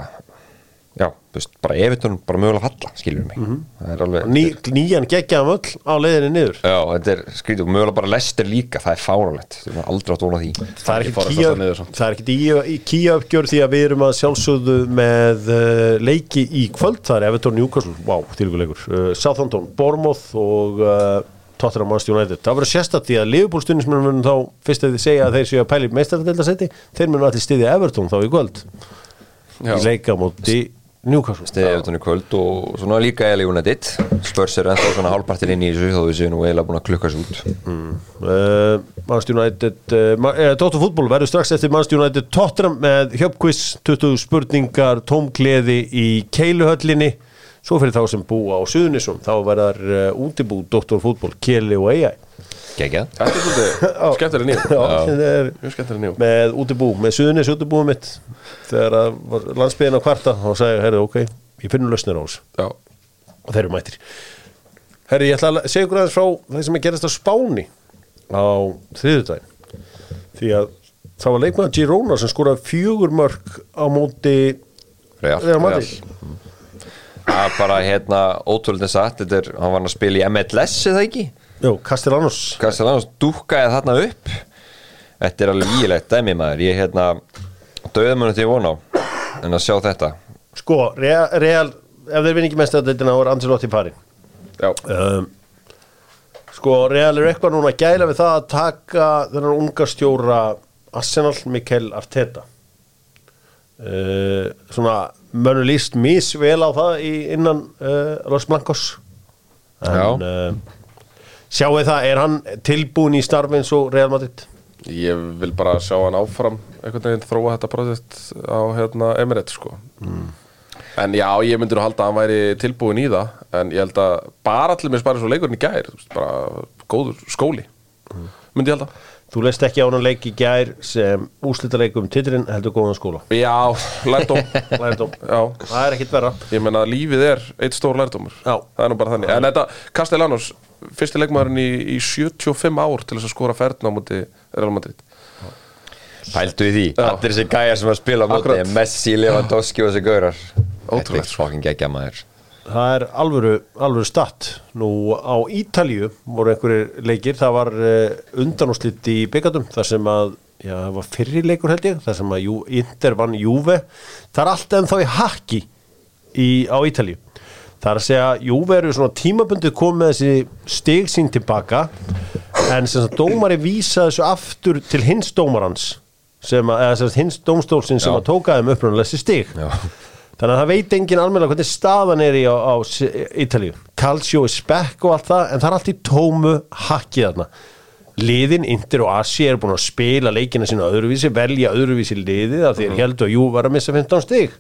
já, þú veist, bara Evertón bara mögulega falla, skilur mig. Það er alveg Ný, nýjan geggjaðum öll á leiðinni niður. Já, þetta er skrítið og mögulega bara Lester líka það er fáralegt, þú veist, aldrei átt vona því. Það er Ekki samt. það er ekki í, í kía uppgjör því að við erum að sjálfsögðu með uh, leiki í kvöld, það er Everton Newcastle. Wow, þýrguleikur, uh, Southampton Bournemouth og uh, Tottenham Manchester United. Það verður sérstætt því að Liverpool stundismenn munum þá fyrst að þið segja að þeir séu að pæli meistaradeldasetti, þeir munum allir stiðja Everton þá í kvöld. Já. í leika móti Newcastle. Steðið Evertón í kvöld og svona líka eða United. Spurs eru ennþá svona hálfpartin inn í þessu þó við séum nú eiginlega búin að klukka sér út. Uh, Manchester United uh, eh, Dóttar fútból verður strax eftir Manchester United Tottenham með hjöpkviss 20 spurningar, tómkleði í keiluhöllinni svo fyrir þá sem búa á Suðunisum þá verðar uh, útibú Dóttar fútból, Keli og AI Gekkjað Þetta er svolítið skemmtileg nýjum Já, þetta er Mjög skemmtileg nýjum með útibú, með Suðunis útibúið mitt. Þegar að var landsbyðin á kvarta og sagði, herri, ok, ég finnum lausnir á þessu. Já, og þeir eru mættir. Herri, ég ætla að segja ykkur aðeins frá það sem er gerast á Spáni á þriðudaginn því að það var leikmaður Girona sem skoraði fjögur mörg á móti Real. Real Er bara hérna ótrúlega satt Þetta er, hann var að spila í MLS eða ekki? Jó, Castellanos. Castellanos dúkkaði þarna upp. Þetta er alveg ígilegt dæmi maður. Ég hérna döðum henni til von á En að sjá þetta. Sko, Real, Real ef þeir vinni ekki mest að þetta er Angelotti pari já, um, Sko, Real er eitthvað núna að gæla við það að taka þennan unga stjóra Arsenal, Mikel Arteta. Uh, Svona, mönnum líst misvel á það í, innan uh, Los Blancos. En uh, sjáu það, er hann tilbúin í starfi eins og Real Madrid? Ég vil bara sjá hann áfram einhvern veginn þróa þetta projekt á hérna, Emirates sko. En já, ég myndi nú halda að hann væri tilbúin í það En ég held að bara allir mér spara svo leikurinn í gær þú veist, Bara góður skóli Myndi ég halda Þú leist ekki á hann leik í gær sem úslita leik um titrinn heldur góðan skóla Já, lærdóm Lærdóm. Já, Það er ekkit verra ég meina lífið er eitt stór lærdómur Já. Það er nú bara þannig En þetta, Castellanos, fyrsti leikmaðurinn í, í 75 ár til þess að skora færðna á móti Real Madrid Pældu í því, Já. allir þessi gæjar sem að spila á móti Akkurat. Messi, Lewandowski og þessi gaurar Ótrúlegt. Þetta er fokkin geggja maður Það er alvöru, alvöru statt. Nú á Ítalju voru einhverjir leikir, það var uh, undanúslit í byggandum, þar sem að, já, það var fyrri leikur held ég, þar sem að Jú, Inter vann Júve. Það er allt ennþá í hakki í, á Ítalju. Það er að segja, Júve eru svona tímabundið komið þessi stig sín tilbaka, en sem sagt dómari vísa þessu aftur til hins dómarans, sem að, eða sem sagt hins dómstólsinn sem Já. að tóka þeim upprunalega þessi stig. Já. Þannig að það veit enginn almennilega hvernig staðan er í á, á Ítalíu. Calcio er spekk og allt það, en það er allt í tómu hakkið þarna. Liðin, Inter og Asi er búin að spila leikina sína öðruvísi, velja öðruvísi liðið af því þeir heldur að Jú var að missa 15 stig.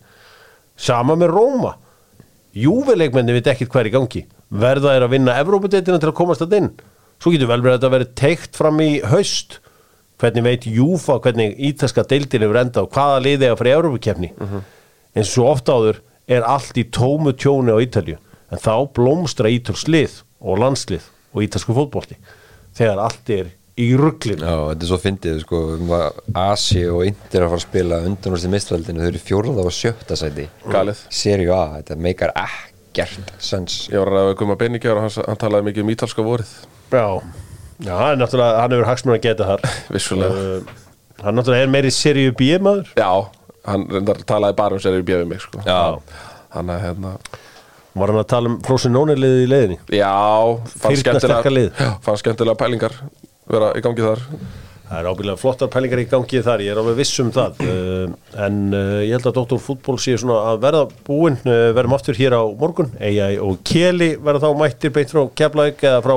Sama með Róma. Júvileikmenni veit ekkit hvað er í gangi. Verða er að vinna Evrópudeitina til að komast að inn. Svo getur vel verið að þetta verið teikt fram í haust. Hvernig veit Júfa, hvernig ítalska deildin að í eins og svo ofta áður er allt í tómu tjóni á Ítalju en þá blómstra ítals lið og landslið og ítalsku fótbolti þegar allt er í rugglinu Já, þetta er svo fyndið, sko, um að Asi og Inter að fara að spila undanúrst í mistraldinu, þau eru fjórða og sjötta sæti. Galið. Serie A, þetta meikar ekkert sens. Ég var að ræða við Guma Benningjár og hann, hann talaði mikið um ítalska vorið. Já, já hann, er náttúrulega, hann hefur hagsmun að geta þar. Vissulega. Uh, Hann náttúrulega er meiri seríu B-maður Já, hann reyndar talaði bara um sér í bjöfið mig sko. Já, Hann að hérna Var hann að tala um Frosinone-liðið í leiðinni Já, fann skemmtilega fann skemmtilega pælingar vera í gangi þar. Það er ábyggilega flottar pælingar í gangi þar, ég er alveg viss um það. Uh, en uh, ég held að Dr. Fútból sé svona að verða búinn, uh, verðum aftur hér á morgun, AI og Keli verða þá mættir beint frá Keflavík eða frá,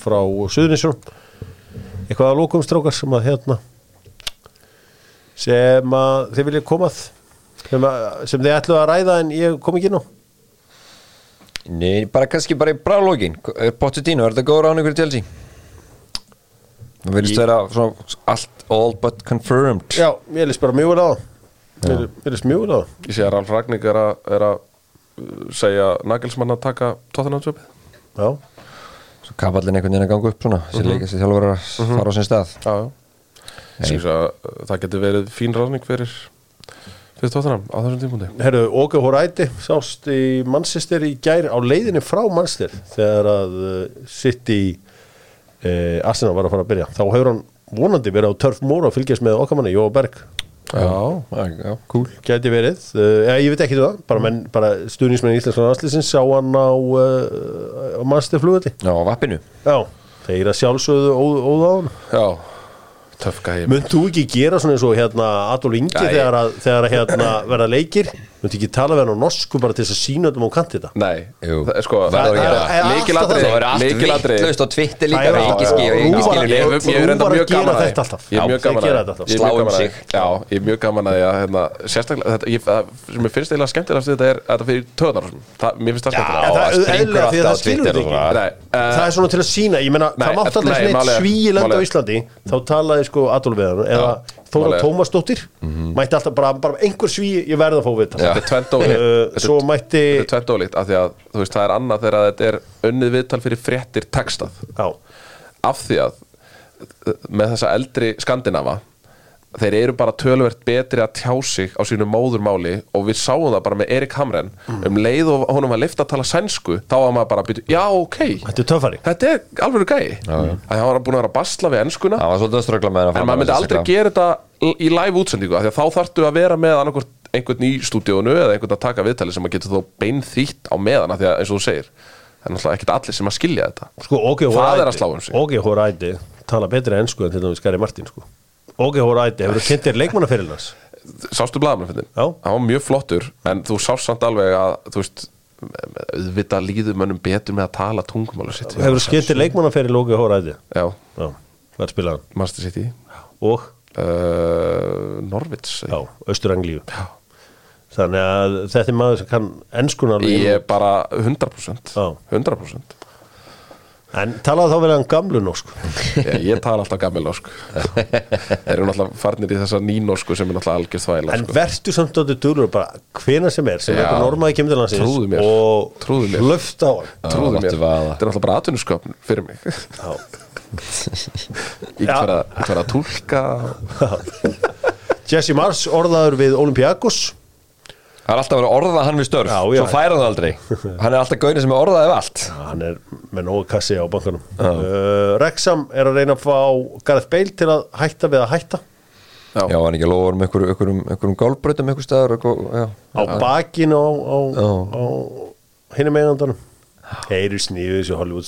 frá Suðunisjón eitthvað að lókum strákar sem að hérna sem að þið viljið komað sem, að, sem þið ætlu að ræða en ég kom ekki inn á. Nei, bara kannski bara í brálógin Pochettino, er þetta góður án ykkur til Chelsea? Það verðist Í- vera svona allt all but confirmed. Já, ég lýst bara mjög vel á það. Mér mér lýst mjög vel á Ég sé að Ralf Ragník er að, er að uh, segja Nagelsmann að taka tóttunarnsöpið Já, Svo kapallin einhvern veginn að ganga upp svona Sér leika sér þjálfur að fara á sinn stað. Já, já það getur verið fín ráðning fyrir fyrir tóttunarn á þessum tímundi Herru, Óge Horæti sást í Manchester í gær á leiðinni frá Manchester þegar að sitt í uh, Arsenal var að fara að byrja. Þá hefur hann vonandi verið á Turf Moor að fylgjast með okkar manni, Jóa Berg. Já, cool. Gæti verið, ja, ég veit ekki það bara, menn, bara stuðnismenn í Íslandskan Aslisins sá hann á, uh, á Manchester flugvelli. Já, á vappinu. Já, þeir að sjálfsögðu óð, óð á hann Já, töff gæði Munt þú ekki gera svona eins og hérna Adolf Ingi þegar, að, þegar að hérna verða leikir Munt ekki tala við hann á norsku bara til þess að sína öllum á kanti þetta? Nei, er sko er allt vitlaust á Twitter líka Það er við ekki já, skil- já, ekki Rúvar- skilur Ég reyndar Rúvar mjög gaman að þetta alltaf. Ég er mjög gaman gera að þetta alltaf. Ég er mjög um gaman að sig. Já, ég er mjög gaman að því að hérna, sérstaklega, þetta, ég, það, sem ég finnst eiginlega skemmtilegast þetta er að þetta fyrir töðnar Mér finnst það Já, skemmtilega. Það er og svona. Eh, Það er svona til að sína, ég meina, Nei, það mátt alltaf er- svíi landa á er- Íslandi þá talaði sko Adolf við hann eða Þóra málið er- Tómasdóttir mætti alltaf bara, bara einhver svíi, ég verð að fá við þetta Þetta er tvennt ólíkt. Uh, mætti Þetta tvennt ólíkt af því að þú veist, það er annað þegar þetta er unnið viðtal fyrir fréttir textað. Já, af því að uh, með þessa eldri skandinava þeir eru bara tölvert betri að tjá sig á sínu móðurmáli og við sáum það bara með Erik Hamren. Um leið og honum var lift að tala sænsku þá var maður bara að byrja, já ok. Þetta er töffari. Þetta er alveg gæi. Að hann var búin að vera að basla við enskuna. Það var svolítið að ströggla með hann en maður myndi aldrei gera þetta í live útsendingu af því að þá þarftu að vera með einhvern í stúdíónu eða einhvern að taka viðtali sem að getur þó beinþýtt á meðan af því að eins og þú segir Það er náttúrulega ekkert allir sem að skilja þetta. Sko, Það er að um sig. Óge Hóræti tala betri ennsku en til dæmis Gary Martin sko. Óge Hóræti, hefur þú kynnt þér leikmannaferilnas? Sástu? Já. Hann var mjög flottur En þú sást samt alveg að Þú veist auðvitað líður mönnum betur með að tala tungumálu sitt Hefur þú kynnt þér leikmannaferil Óge Hóræti? Já, Já, hvað er spilað hann? Master City Og, uh, Norvits já, Östur-Anglíu Þannig að þetta er maður sem kann ennskun alveg Ég er bara 100% Já. 100% En talaðu þá verið hann gamlu nósku ég, ég tala alltaf gammal norsku. Þeir eru náttúrulega farnir í þessa nýnorsku sem er náttúrulega algjörð þvæla En sko. vertu samt átti dúlur bara hvena sem er sem eitthvað normaði kemur til landsins og Trúðu mér. hlöft á hann. Trúðu mér, þetta er náttúrulega bara atvinnusköpn fyrir mig. Já. Ég get fara að túlka. Jesse Mars orðaður við Olympiakos Það er alltaf að orða hann við störf Já, já. Svo færa hann það aldrei Hann er alltaf gaurin sem er orðað ef allt hann er með nógu kassi á bankanum uh, Rexham er að reyna að fá Gareth Bale til að hætta við að hætta Já. Já, hann ekki lofa um einhverjum einhver, einhver staðar já. á bakinu á, á, Já. á hinum eigandunum Heyru sníðu þessu Hollywood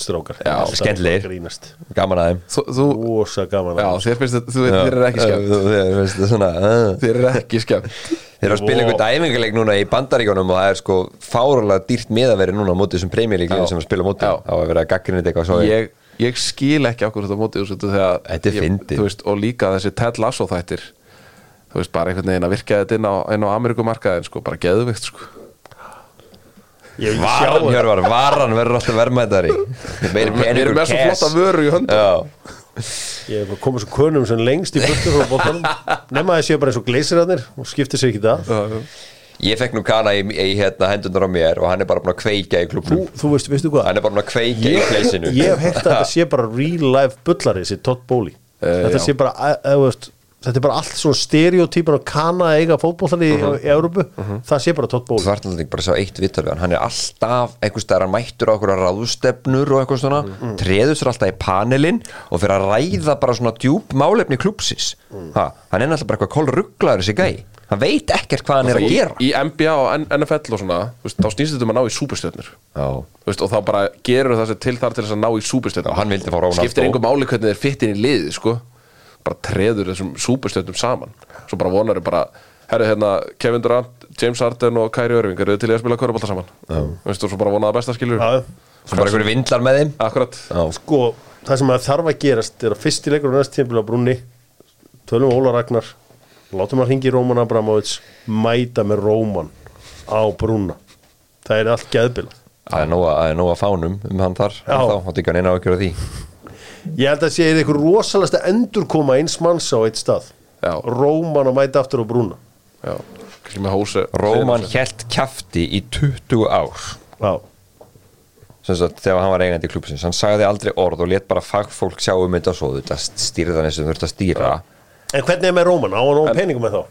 að grínast. Gaman að þeim. Þú, þú Ósa gaman Já, að þér finnst þetta, þú veit, þér er ekki skemmt. Þú- Þér veist, svona, uh. Þér er ekki skemmt. Þeir eru að spila einhvern dæmingarleik núna í bandaríkjónum og það er sko fárulega dýrt miðaveri núna á móti þessum premjörleiklið sem að spila á móti. Já. á að vera að gaggrinni eitthvað svo ég, ég skil ekki okkur þetta mótið Þetta er fyndið. þú veist, Og líka þessi Ted Lasso þættir. Þú veist, bara einhvern veginn að virka þetta inn á, inn á Amerikumarkaðin sko, bara geðvikt sko. Ég vil sjá Varan Hjörvar, varan verður alltaf verðmættari Við erum með svo flotta vöru í höndum Já, Ég er komið svo kunum sem lengst í bóttanum Nefna að það séu bara eins og gleysirarnir og skiptir sér ekki það. Ég fekk nú kana í, í hérna hendunar á mér og hann er bara búin að kveika í Þú, klubnum þú veist, veistu hvað? Hann er bara búin að kveika í pleysinu ég hef heyrt að þetta sé bara real life bullari þessi Todd Bowley. Eh, þetta já. sé bara, að, að, veist, þetta er bara allt svona stereotypur á kana eiga fótbollari Mhm. í, í Európu það sé bara Bowley ert náttúrulega bara sjá eitt vittar við hann. Er alltaf staðar hann mættur á okkur ráðstefnur og eitthvað svona. Mm. treður sér alltaf í panelin og fyrir að ræða bara svona djúp málefni klúpsis ha, Hann er náttúrulega bara eitthvað kolrugglaður þessi gæi. Hann veit ekkert hvað hann er að gera. í NBA og NFL og svona þú veist, þá snýst þetta um að ná í veist, og þá bara gerur það sér til þar til þess að ná í súpustjörnur Já, hann vildi fá Ronaldo. skiptir engum máli hvernig þeir fitt inn í liði sko. Bara treður þessum súpustjörnum saman. Svo bara vonar bara herri hérna Kevin Durant, James Harden og Kyrie Irving eru þið til í að spila körubólta saman? Veist, og svo bara vonaða besta skilur Já, svo bara einhverju vindlar með þeim. Akkurat. Sko, það sem að þarf að gerast er að fyrsti leikur á næst tímpil á brúnni tölum Óla Ragnar látum að ringi Róman Abramovits mæta með Róman á brúna það er allt geðbila það er nóga, það er fánum um hann þar. Já. þá, þá ekki hann eina ákjör á því ég held að sé eitthvað rosalasta endurkoma eins manns á eitt stað. Já. Róman að mæta aftur á brúna. Já, kannski með hósi Róman helt kjafti í 20 ár. Já, sem þegar hann var eigandi klúpsins hann sagði aldrei orð og let bara fagfólk sjá um þetta og svo þetta eins og þurfti að stýra. En hvernig er með Róman? Á hann á peningum með þá?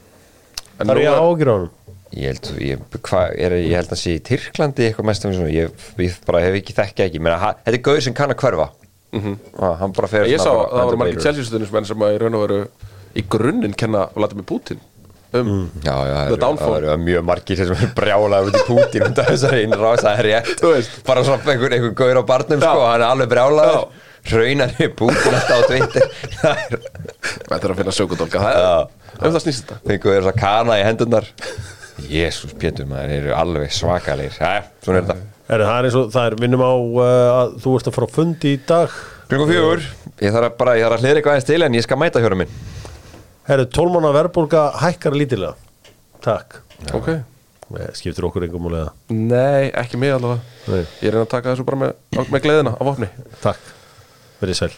Það er ég að ágjur á hann ég held, ég, hva, er, ég held að sé í Tyrklandi eitthvað mest ég, ég bara hef ekki þekki ekki, Meina, ha, þetta er gauður sem kann að hverfa ah, hann bara fer ég sá svona að það voru margir. Chelsea-stuðnismenn sem að í raun og veru í grunninn kenna Vladimir Putin um já, já, það eru- mjög margir sem er brjálaður út í út af þessari innrás, það er rétt. Bara svona einhver, einhver gauður á barnum sko, hann er alveg brjálaður. Já. hraunar í Pútín alltaf á Twitter. Það er þetta er að finna er um það snýst þetta. Þér þess að kana í hendunar Jésús Pétur maður þeir eru alveg svakalegir. Jæja, svona er þetta Er það er eins og það er vinnum á uh, að þú ert að fara á fundi í dag. Klukku fjögur, ég þarf að bara, ég þarf að hlýra eitthvað aðeins til en ég skal mæta hjóra minn. Herru, tólmána verðbólga hækkar lítilega Takk. Ok. Eh, Skiptir okkur engum múlega nei, ekki mig allavega. Nei. ég reyna að taka þessu bara með, með gleðina á vopni. Takk, verið sæl